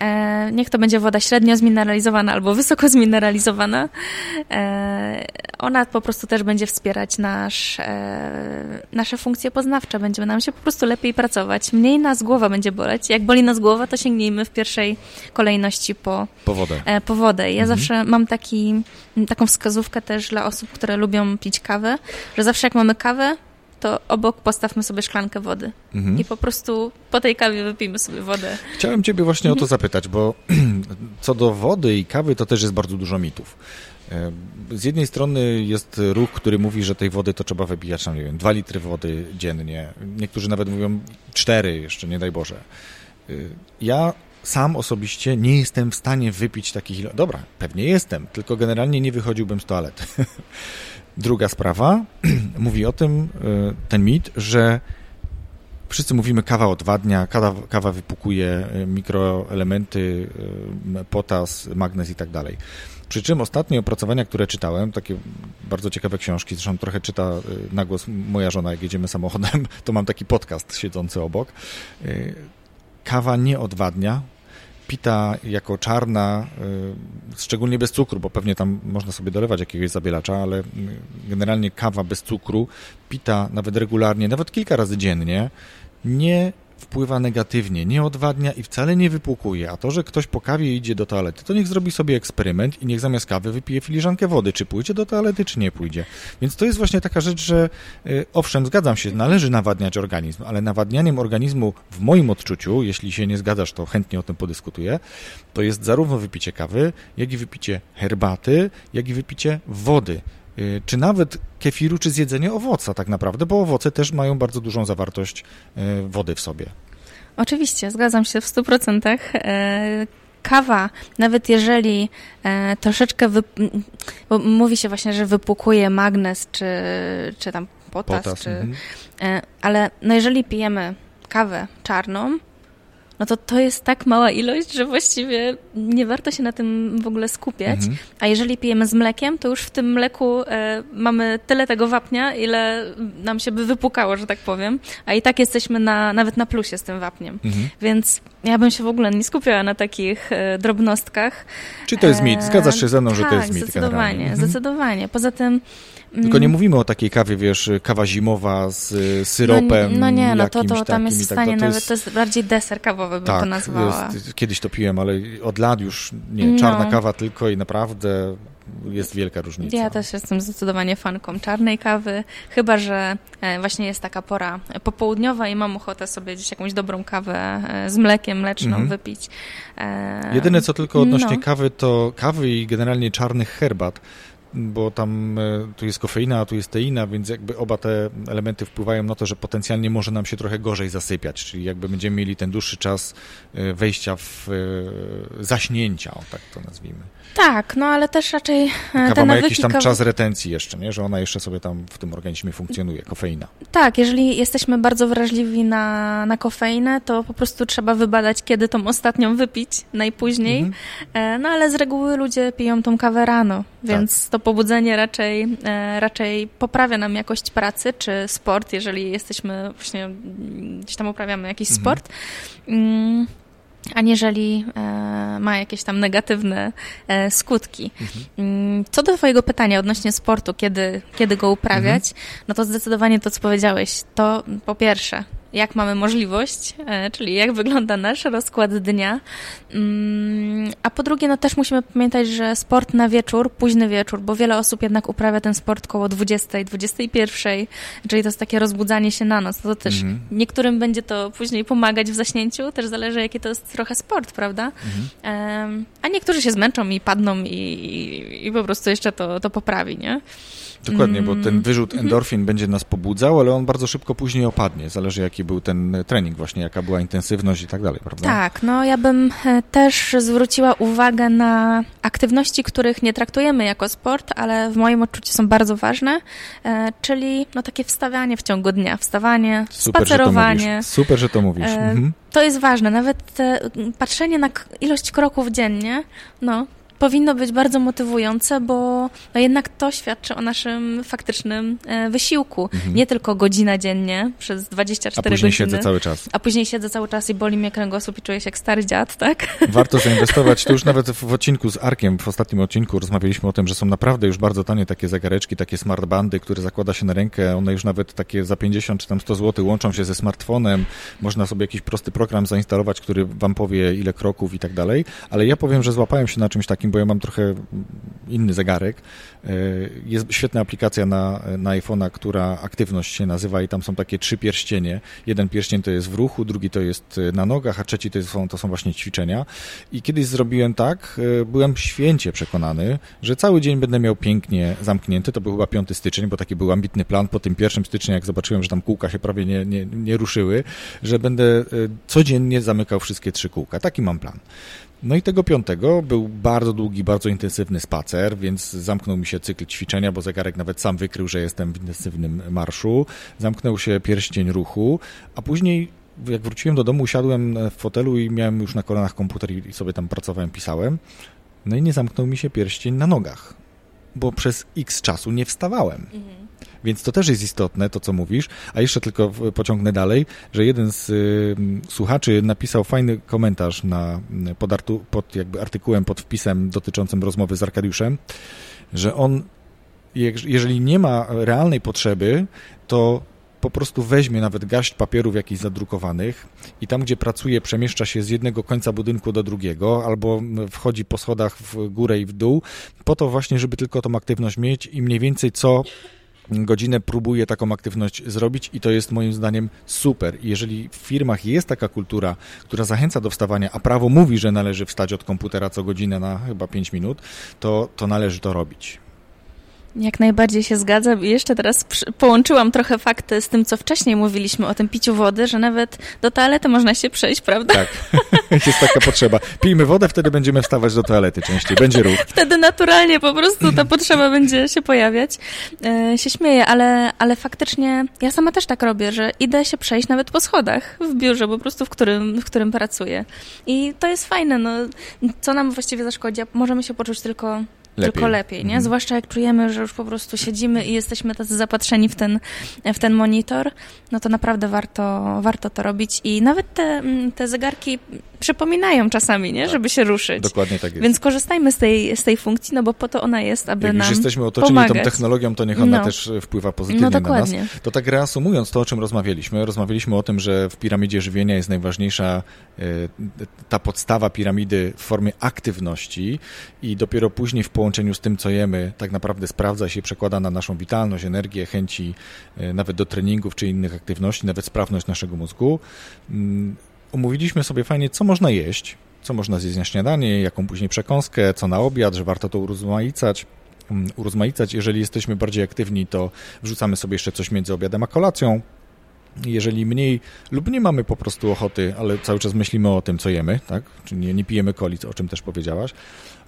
E, Niech to będzie woda średnio zmineralizowana albo wysoko zmineralizowana. E, Ona po prostu też będzie wspierać nasz, e, nasze funkcje poznawcze. Będzie nam się po prostu lepiej pracować. Mniej nas głowa będzie boleć. Jak boli nas głowa, to sięgnijmy w pierwszej kolejności po, Po wodę. po wodę. Ja Mhm. zawsze mam taki, taką wskazówkę też dla osób, które lubią pić kawę, że zawsze jak mamy kawę, to obok postawmy sobie szklankę wody. Mhm. I po prostu po tej kawie wypijmy sobie wodę. Chciałem ciebie właśnie Mhm. o to zapytać, bo (clears throat) co do wody i kawy, to też jest bardzo dużo mitów. E, Z jednej strony jest ruch, który mówi, że tej wody to trzeba wypijać, no nie wiem, 2 litry wody dziennie. Niektórzy nawet mówią 4 jeszcze, nie daj Boże. E, Ja sam osobiście nie jestem w stanie wypić takich ilo... Dobra, pewnie jestem, tylko generalnie nie wychodziłbym z toalety. (laughs) Druga sprawa (clears throat) mówi o tym, e, ten mit, że Wszyscy mówimy kawa odwadnia, kawa, kawa wypukuje e, mikroelementy, e, potas, magnez i tak dalej. Przy czym ostatnie opracowania, które czytałem, takie bardzo ciekawe książki, zresztą trochę czyta na głos moja żona, jak jedziemy samochodem, (laughs) to mam taki podcast siedzący obok. Kawa nie odwadnia, pita jako czarna, y, szczególnie bez cukru, bo pewnie tam można sobie dolewać jakiegoś zabielacza, ale y, generalnie kawa bez cukru, pita nawet regularnie, nawet kilka razy dziennie, nie wpływa negatywnie, nie odwadnia i wcale nie wypłukuje. A to, że ktoś po kawie idzie do toalety, to niech zrobi sobie eksperyment i niech zamiast kawy wypije filiżankę wody, czy pójdzie do toalety, czy nie pójdzie. Więc to jest właśnie taka rzecz, że y, owszem, zgadzam się, należy nawadniać organizm, ale nawadnianiem organizmu w moim odczuciu, jeśli się nie zgadzasz, to chętnie o tym podyskutuję, to jest zarówno wypicie kawy, jak i wypicie herbaty, jak i wypicie wody. Y, czy nawet kefiru, czy zjedzenie owoca tak naprawdę, bo owoce też mają bardzo dużą zawartość y, wody w sobie. Oczywiście, zgadzam się w 100%. E, kawa, nawet jeżeli e, troszeczkę, bo mówi się właśnie, że wypłukuje magnez, czy, czy tam potas, potas czy. E, ale no jeżeli pijemy kawę czarną, no to to jest tak mała ilość, że właściwie nie warto się na tym w ogóle skupiać. Mhm. A jeżeli pijemy z mlekiem, to już w tym mleku e, mamy tyle tego wapnia, ile nam się by wypukało, że tak powiem. A i tak jesteśmy na, nawet na plusie z tym wapniem. Mhm. Więc ja bym się w ogóle nie skupiała na takich e, drobnostkach. Czy to jest mit? Zgadzasz się ze mną, że tak, to jest mit? Zdecydowanie, mhm. zdecydowanie. Poza tym tylko nie mm. mówimy o takiej kawie, wiesz, kawa zimowa z y, syropem. No, no nie, no to, to tam jest w tak stanie, tak, to nawet jest... to jest bardziej deser kawowy, bym tak, to nazwała. Jest, kiedyś to piłem, ale od lat już nie, czarna no. kawa tylko i naprawdę jest wielka różnica. Ja też jestem zdecydowanie fanką czarnej kawy, chyba że e, właśnie jest taka pora popołudniowa i mam ochotę sobie gdzieś jakąś dobrą kawę e, z mlekiem mleczną mm -hmm. wypić. E, Jedyne co tylko odnośnie no. kawy, to kawy i generalnie czarnych herbat bo tam e, tu jest kofeina, a tu jest teina, więc jakby oba te elementy wpływają na to, że potencjalnie może nam się trochę gorzej zasypiać, czyli jakby będziemy mieli ten dłuższy czas e, wejścia w e, zaśnięcia, o tak to nazwijmy. Tak, no ale też raczej Kawa te ma jakiś tam czas retencji jeszcze, nie? że ona jeszcze sobie tam w tym organizmie funkcjonuje, kofeina. Tak, jeżeli jesteśmy bardzo wrażliwi na, na kofeinę, to po prostu trzeba wybadać, kiedy tą ostatnią wypić, najpóźniej. Mhm. No ale z reguły ludzie piją tą kawę rano, więc tak. to pobudzenie raczej, e, raczej poprawia nam jakość pracy, czy sport, jeżeli jesteśmy właśnie, gdzieś tam uprawiamy jakiś mhm. sport. Aniżeli e, ma jakieś tam negatywne e, skutki. Mhm. Co do Twojego pytania odnośnie sportu, kiedy, kiedy go uprawiać, mhm. no to zdecydowanie to, co powiedziałeś, to po pierwsze jak mamy możliwość, e, czyli jak wygląda nasz rozkład dnia. Mm, a po drugie, no też musimy pamiętać, że sport na wieczór, późny wieczór, bo wiele osób jednak uprawia ten sport koło 20, 21, czyli to jest takie rozbudzanie się na noc. No to też mhm. niektórym będzie to później pomagać w zaśnięciu, też zależy jaki to jest trochę sport, prawda? Mhm. A niektórzy się zmęczą i padną i, i, i po prostu jeszcze to, to poprawi, nie? Dokładnie, bo ten mm. wyrzut mhm. endorfin będzie nas pobudzał, ale on bardzo szybko później opadnie. Zależy jaki był ten trening właśnie, jaka była intensywność i tak dalej, prawda? Tak, no ja bym e, też zwróciła uwagę na aktywności, których nie traktujemy jako sport, ale w moim odczuciu są bardzo ważne, e, czyli no takie wstawianie w ciągu dnia, wstawanie, Super, spacerowanie. Że Super, że to mówisz. E, mhm. To jest ważne, nawet patrzenie na ilość kroków dziennie, no powinno być bardzo motywujące, bo no jednak to świadczy o naszym faktycznym e, wysiłku. Mhm. Nie tylko godzina dziennie przez 24 godziny. A później godziny, siedzę cały czas. A później siedzę cały czas i boli mnie kręgosłup i czuję się jak stary dziad, tak? (laughs) Warto zainwestować. To już nawet w odcinku z Arkiem, w ostatnim odcinku rozmawialiśmy o tym, że są naprawdę już bardzo tanie takie zegareczki, takie smartbandy, które zakłada się na rękę. One już nawet takie za 50 czy tam 100 zł łączą się ze smartfonem. Można sobie jakiś prosty program zainstalować, który wam powie ile kroków i tak dalej. Ale ja powiem, że złapałem się na czymś takim, bo ja mam trochę inny zegarek. E, jest świetna aplikacja na, na iPhone'a, która aktywność się nazywa i tam są takie trzy pierścienie. Jeden pierścień to jest w ruchu, drugi to jest na nogach, a trzeci to są, to są właśnie ćwiczenia. I kiedyś zrobiłem tak, e, byłem święcie przekonany, że cały dzień będę miał pięknie zamknięty. To był chyba 5 styczeń, bo taki był ambitny plan. Po tym pierwszym styczniu, jak zobaczyłem, że tam kółka się prawie nie, nie, nie ruszyły, że będę e, codziennie zamykał wszystkie trzy kółka. Taki mam plan. No i tego piątego był bardzo długi, bardzo intensywny spacer, więc zamknął mi się cykl ćwiczenia, bo zegarek nawet sam wykrył, że jestem w intensywnym marszu. Zamknął się pierścień ruchu, a później jak wróciłem do domu, usiadłem w fotelu i miałem już na kolanach komputer i sobie tam pracowałem, pisałem. No i nie zamknął mi się pierścień na nogach, bo przez x czasu nie wstawałem. Mhm. Więc to też jest istotne, to co mówisz. A jeszcze tylko pociągnę dalej, że jeden z y, słuchaczy napisał fajny komentarz na, pod, artu, pod jakby artykułem, pod wpisem dotyczącym rozmowy z Arkadiuszem, że on, jeżeli nie ma realnej potrzeby, to po prostu weźmie nawet gaść papierów jakichś zadrukowanych i tam, gdzie pracuje, przemieszcza się z jednego końca budynku do drugiego, albo wchodzi po schodach w górę i w dół, po to właśnie, żeby tylko tą aktywność mieć i mniej więcej co godzinę próbuje taką aktywność zrobić i to jest moim zdaniem super. Jeżeli w firmach jest taka kultura, która zachęca do wstawania, a prawo mówi, że należy wstać od komputera co godzinę na chyba 5 minut, to, to należy to robić. Jak najbardziej się zgadzam i jeszcze teraz połączyłam trochę fakty z tym, co wcześniej mówiliśmy o tym piciu wody, że nawet do toalety można się przejść, prawda? Tak, (laughs) jest taka potrzeba. Pijmy wodę, wtedy będziemy wstawać do toalety częściej, będzie ruch. (laughs) Wtedy naturalnie po prostu ta potrzeba będzie się pojawiać. E, się śmieję, ale, ale faktycznie ja sama też tak robię, że idę się przejść nawet po schodach w biurze po prostu, w którym, w którym pracuję. I to jest fajne, no. Co nam właściwie zaszkodzi? Możemy się poczuć tylko Lepiej. tylko lepiej, nie? Mhm. Zwłaszcza jak czujemy, że już po prostu siedzimy i jesteśmy tacy zapatrzeni w ten, w ten monitor, no to naprawdę warto, warto to robić i nawet te, mm, te zegarki przypominają czasami, nie? Tak. Żeby się ruszyć. Dokładnie tak jest. Więc korzystajmy z tej, z tej funkcji, no bo po to ona jest, aby jak nam już jesteśmy otoczeni pomagać. tą technologią, to niech ona no. też wpływa pozytywnie no, na nas. To tak reasumując to, o czym rozmawialiśmy, rozmawialiśmy o tym, że w piramidzie żywienia jest najważniejsza e, ta podstawa piramidy w formie aktywności i dopiero później w połączeniu z tym, co jemy, tak naprawdę sprawdza się przekłada na naszą witalność, energię, chęci e, nawet do treningów czy innych aktywności, nawet sprawność naszego mózgu. Mm, omówiliśmy sobie fajnie, co można jeść, co można zjeść na śniadanie, jaką później przekąskę, co na obiad, że warto to urozmaicać. Mm, urozmaicać. Jeżeli jesteśmy bardziej aktywni, to wrzucamy sobie jeszcze coś między obiadem a kolacją. Jeżeli mniej lub nie mamy po prostu ochoty, ale cały czas myślimy o tym, co jemy, tak? Czyli nie, nie pijemy coli, o czym też powiedziałaś,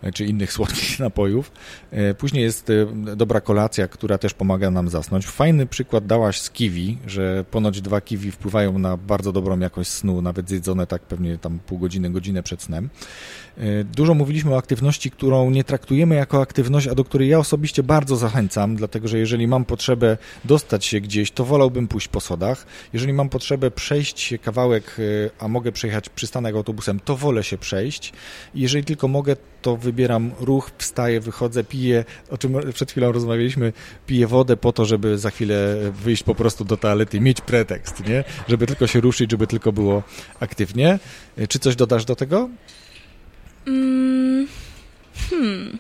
E, czy innych (laughs) słodkich napojów. E, później jest e, dobra kolacja, która też pomaga nam zasnąć. Fajny przykład dałaś z kiwi, że ponoć dwa kiwi wpływają na bardzo dobrą jakość snu, nawet zjedzone tak pewnie tam pół godziny, godzinę przed snem. Dużo mówiliśmy o aktywności, którą nie traktujemy jako aktywność, a do której ja osobiście bardzo zachęcam, dlatego że jeżeli mam potrzebę dostać się gdzieś, to wolałbym pójść po sodach. Jeżeli mam potrzebę przejść kawałek, a mogę przejechać przystanek autobusem, to wolę się przejść. Jeżeli tylko mogę, to wybieram ruch, wstaję, wychodzę, piję, o czym przed chwilą rozmawialiśmy, piję wodę po to, żeby za chwilę wyjść po prostu do toalety mieć pretekst, nie? Żeby tylko się ruszyć, żeby tylko było aktywnie. Czy coś dodasz do tego? Mm, hmm.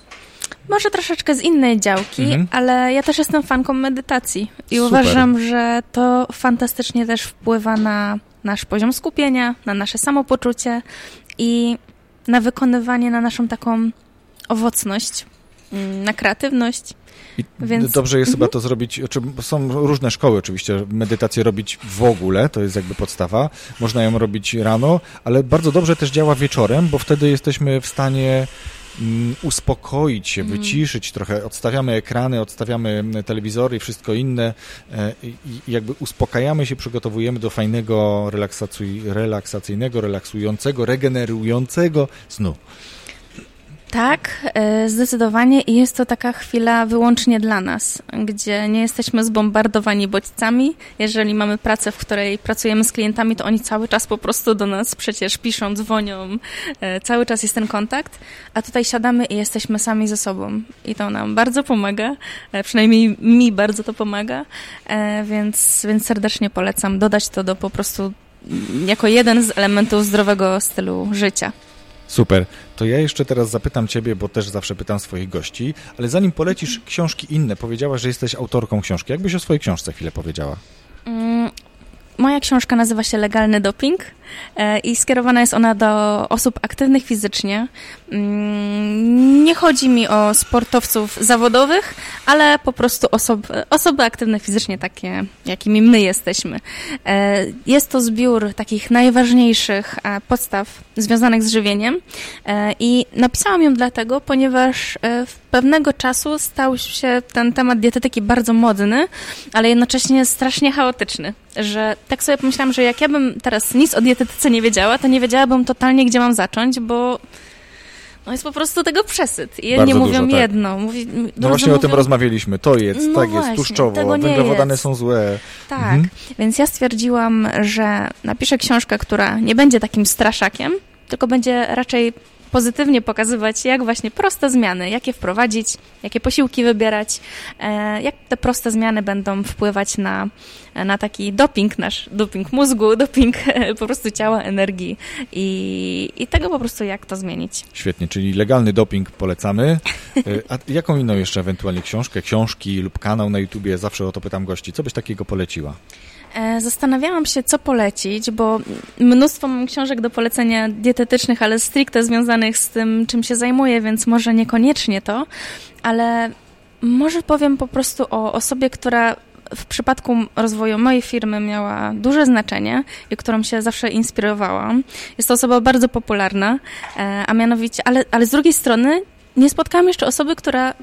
Może troszeczkę z innej działki, mhm. ale ja też jestem fanką medytacji i Super. uważam, że to fantastycznie też wpływa na nasz poziom skupienia, na nasze samopoczucie i na wykonywanie, na naszą taką owocność, mm, na kreatywność. I Więc... Dobrze jest mhm. chyba to zrobić, są różne szkoły oczywiście, medytację robić w ogóle, to jest jakby podstawa, można ją robić rano, ale bardzo dobrze też działa wieczorem, bo wtedy jesteśmy w stanie uspokoić się, mm. wyciszyć trochę. Odstawiamy ekrany, odstawiamy mm, telewizory i wszystko inne e, i jakby uspokajamy się, przygotowujemy do fajnego, relaksacyjnego, relaksującego, regenerującego snu. Tak, e, zdecydowanie i jest to taka chwila wyłącznie dla nas, gdzie nie jesteśmy zbombardowani bodźcami. Jeżeli mamy pracę, w której pracujemy z klientami, to oni cały czas po prostu do nas przecież piszą, dzwonią, e, cały czas jest ten kontakt, a tutaj siadamy i jesteśmy sami ze sobą i to nam bardzo pomaga, e, przynajmniej mi bardzo to pomaga, więc, więc serdecznie polecam dodać to do po prostu jako jeden z elementów zdrowego stylu życia. Super. To ja jeszcze teraz zapytam Ciebie, bo też zawsze pytam swoich gości, ale zanim polecisz książki inne, powiedziałaś, że jesteś autorką książki. Jakbyś o swojej książce chwilę powiedziała? Moja książka nazywa się Legalny Doping e, i skierowana jest ona do osób aktywnych fizycznie. Mm, nie chodzi mi o sportowców zawodowych, ale po prostu osoby, osoby aktywne fizycznie, takie jakimi my jesteśmy. E, jest to zbiór takich najważniejszych e, podstaw związanych z żywieniem i napisałam ją dlatego, ponieważ w pewnego czasu stał się ten temat dietetyki bardzo modny, ale jednocześnie strasznie chaotyczny. Że tak sobie pomyślałam, że jak ja bym teraz nic o dietetyce nie wiedziała, to nie wiedziałabym totalnie, gdzie mam zacząć, bo no jest po prostu tego przesyt. I jedni Bardzo mówią dużo, tak. jedno. Mówi, no właśnie mówią... o tym rozmawialiśmy. To jest, no tak właśnie, jest, tłuszczowo, węglowodany jest. są złe. Tak, mhm. więc ja stwierdziłam, że napiszę książkę, która nie będzie takim straszakiem, tylko będzie raczej pozytywnie pokazywać, jak właśnie proste zmiany, jakie wprowadzić, jakie posiłki wybierać, e, jak te proste zmiany będą wpływać na, na taki doping nasz, doping mózgu, (laughs) doping po prostu ciała, energii i, i tego po prostu jak to zmienić. Świetnie, czyli legalny doping polecamy. E, a jaką inną jeszcze ewentualnie książkę, książki lub kanał na YouTubie, zawsze o to pytam gości, co byś takiego poleciła? E, zastanawiałam się, co polecić, bo mnóstwo mam książek do polecenia dietetycznych, ale stricte związanych z tym, czym się zajmuję, więc może niekoniecznie to, ale może powiem po prostu o osobie, która w przypadku rozwoju mojej firmy miała duże znaczenie i którą się zawsze inspirowałam. Jest to osoba bardzo popularna, e, a mianowicie, ale, ale z drugiej strony nie spotkałam jeszcze osoby, która,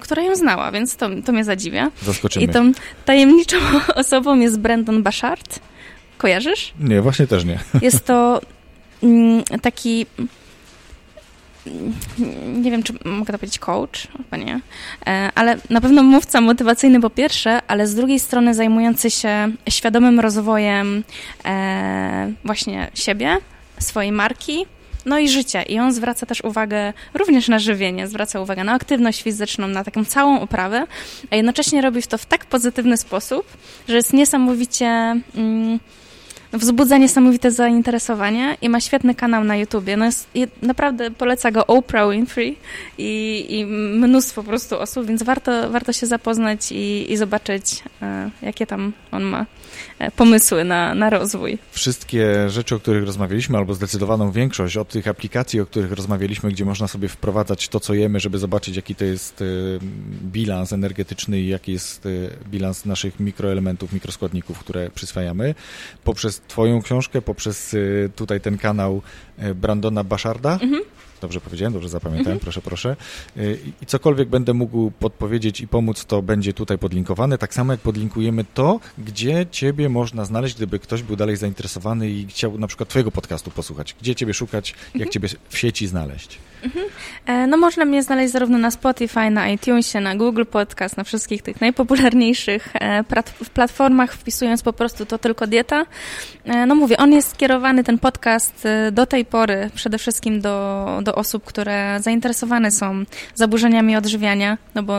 która ją znała, więc to, to mnie zadziwia. Zaskoczymy. I tą tajemniczą (laughs) osobą jest Brandon Bashard. Kojarzysz? Nie, właśnie też nie. (laughs) Jest to mm, taki nie wiem, czy mogę to powiedzieć coach, chyba nie, e, ale na pewno mówca motywacyjny po pierwsze, ale z drugiej strony zajmujący się świadomym rozwojem e, właśnie siebie, swojej marki, no i życie. I on zwraca też uwagę również na żywienie, zwraca uwagę na aktywność fizyczną, na taką całą oprawę, a jednocześnie robi to w tak pozytywny sposób, że jest niesamowicie... Mm, wzbudza niesamowite zainteresowanie i ma świetny kanał na YouTubie. No jest, naprawdę poleca go Oprah Winfrey i, i mnóstwo po prostu osób, więc warto, warto się zapoznać i, i zobaczyć, e, jakie tam on ma pomysły na, na rozwój. Wszystkie rzeczy, o których rozmawialiśmy, albo zdecydowaną większość od tych aplikacji, o których rozmawialiśmy, gdzie można sobie wprowadzać to, co jemy, żeby zobaczyć, jaki to jest e, bilans energetyczny i jaki jest e, bilans naszych mikroelementów, mikroskładników, które przyswajamy, poprzez Twoją książkę, poprzez tutaj ten kanał Brandona Basharda. Mhm Dobrze powiedziałem, dobrze zapamiętałem, mhm. proszę, proszę. Y, I cokolwiek będę mógł podpowiedzieć i pomóc, to będzie tutaj podlinkowane. Tak samo jak podlinkujemy to, gdzie Ciebie można znaleźć, gdyby ktoś był dalej zainteresowany i chciał na przykład Twojego podcastu posłuchać. Gdzie Ciebie szukać, jak mhm. Ciebie w sieci znaleźć. Mhm. E, no można mnie znaleźć zarówno na Spotify, na iTunesie, na Google Podcast, na wszystkich tych najpopularniejszych e, platformach, wpisując po prostu to tylko dieta. E, no mówię, on jest skierowany, ten podcast do tej pory przede wszystkim do, do osób, które zainteresowane są zaburzeniami odżywiania, no bo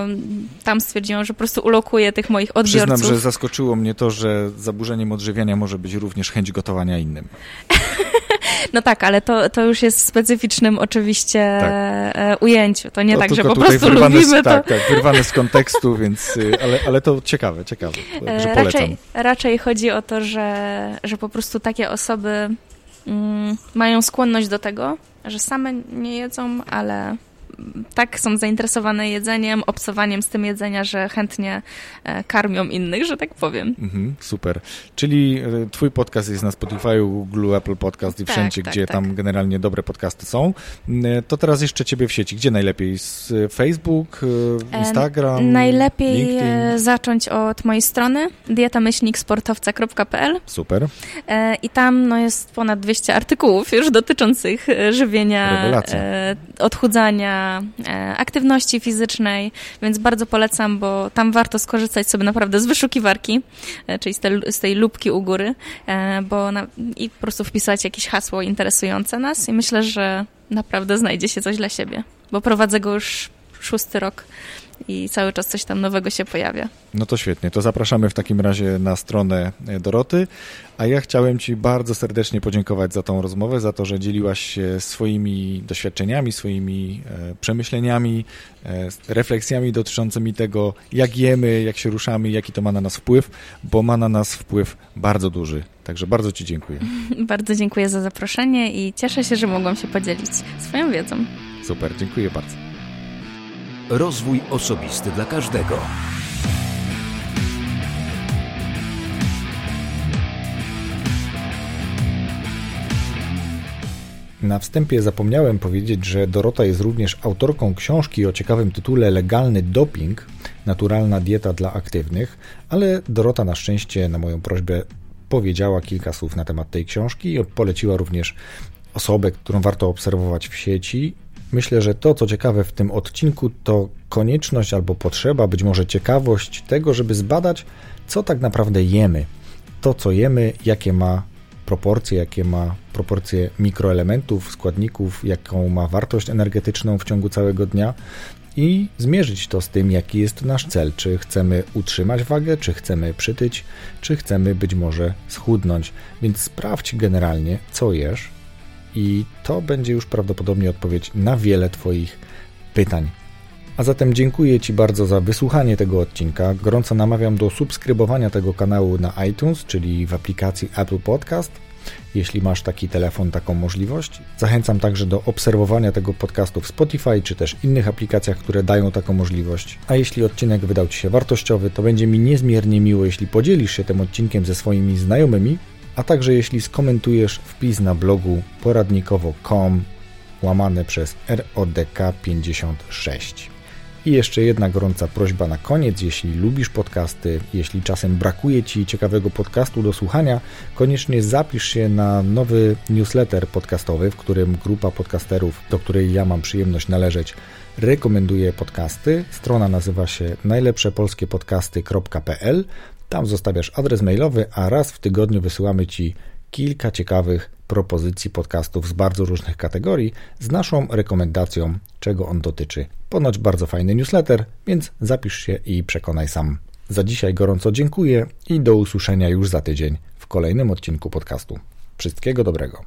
tam stwierdziłam, że po prostu ulokuje tych moich odbiorców. Przyznam, że zaskoczyło mnie to, że zaburzeniem odżywiania może być również chęć gotowania innym. (laughs) No tak, ale to, to już jest specyficznym oczywiście tak. E, ujęciu. To nie no, tak, że po prostu lubimy z, to. Tak, tak, wyrwane z kontekstu, więc, y, ale, ale to ciekawe, ciekawe, że polecam. Raczej, raczej chodzi o to, że, że po prostu takie osoby mm, mają skłonność do tego, że same nie jedzą, ale tak są zainteresowane jedzeniem, obcowaniem z tym jedzenia, że chętnie e, karmią innych, że tak powiem. Mhm, super. Czyli e, twój podcast jest na Spotify, Google, Apple Podcast i tak, wszędzie, tak, gdzie tak. tam generalnie dobre podcasty są. E, to teraz jeszcze ciebie w sieci. Gdzie najlepiej? Z Facebook, Instagram, Najlepiej LinkedIn? zacząć od mojej strony dietamyślniksportowca.pl Super. I tam no, jest ponad 200 artykułów już dotyczących żywienia, Rewelacja. odchudzania, E, aktywności fizycznej, więc bardzo polecam, bo tam warto skorzystać sobie naprawdę z wyszukiwarki, e, czyli z, z tej lubki u góry, e, bo na, i po prostu wpisać jakieś hasło interesujące nas i myślę, że naprawdę znajdzie się coś dla siebie, bo prowadzę go już szósty rok i cały czas coś tam nowego się pojawia. No to świetnie. To zapraszamy w takim razie na stronę e, Doroty. A ja chciałem Ci bardzo serdecznie podziękować za tą rozmowę, za to, że dzieliłaś się swoimi doświadczeniami, swoimi e, przemyśleniami, e, refleksjami dotyczącymi tego, jak jemy, jak się ruszamy, jaki to ma na nas wpływ, bo ma na nas wpływ bardzo duży. Także bardzo Ci dziękuję. (laughs) bardzo dziękuję za zaproszenie i cieszę się, że mogłam się podzielić swoją wiedzą. Super, dziękuję bardzo. Rozwój osobisty dla każdego. Na wstępie zapomniałem powiedzieć, że Dorota jest również autorką książki o ciekawym tytule Legalny doping naturalna dieta dla aktywnych, ale Dorota na szczęście na moją prośbę powiedziała kilka słów na temat tej książki i poleciła również osobę, którą warto obserwować w sieci Myślę, że to, co ciekawe w tym odcinku, to konieczność albo potrzeba, być może ciekawość tego, żeby zbadać, co tak naprawdę jemy. To, co jemy, jakie ma proporcje, jakie ma proporcje mikroelementów, składników, jaką ma wartość energetyczną w ciągu całego dnia i zmierzyć to z tym, jaki jest nasz cel. Czy chcemy utrzymać wagę, czy chcemy przytyć, czy chcemy być może schudnąć. Więc sprawdź generalnie, co jesz, i to będzie już prawdopodobnie odpowiedź na wiele Twoich pytań. A zatem dziękuję Ci bardzo za wysłuchanie tego odcinka. Gorąco namawiam do subskrybowania tego kanału na iTunes, czyli w aplikacji Apple Podcast. Jeśli masz taki telefon, taką możliwość. Zachęcam także do obserwowania tego podcastu w Spotify czy też innych aplikacjach, które dają taką możliwość. A jeśli odcinek wydał Ci się wartościowy, to będzie mi niezmiernie miło, jeśli podzielisz się tym odcinkiem ze swoimi znajomymi, a także jeśli skomentujesz wpis na blogu poradnikowo.com łamane przez RODK 56. I jeszcze jedna gorąca prośba na koniec. Jeśli lubisz podcasty, jeśli czasem brakuje Ci ciekawego podcastu do słuchania, koniecznie zapisz się na nowy newsletter podcastowy, w którym grupa podcasterów, do której ja mam przyjemność należeć, rekomenduje podcasty. Strona nazywa się najlepszepolskiepodcasty.pl. Tam zostawiasz adres mailowy, a raz w tygodniu wysyłamy Ci kilka ciekawych propozycji podcastów z bardzo różnych kategorii z naszą rekomendacją, czego on dotyczy. Ponoć bardzo fajny newsletter, więc zapisz się i przekonaj sam. Za dzisiaj gorąco dziękuję i do usłyszenia już za tydzień w kolejnym odcinku podcastu. Wszystkiego dobrego.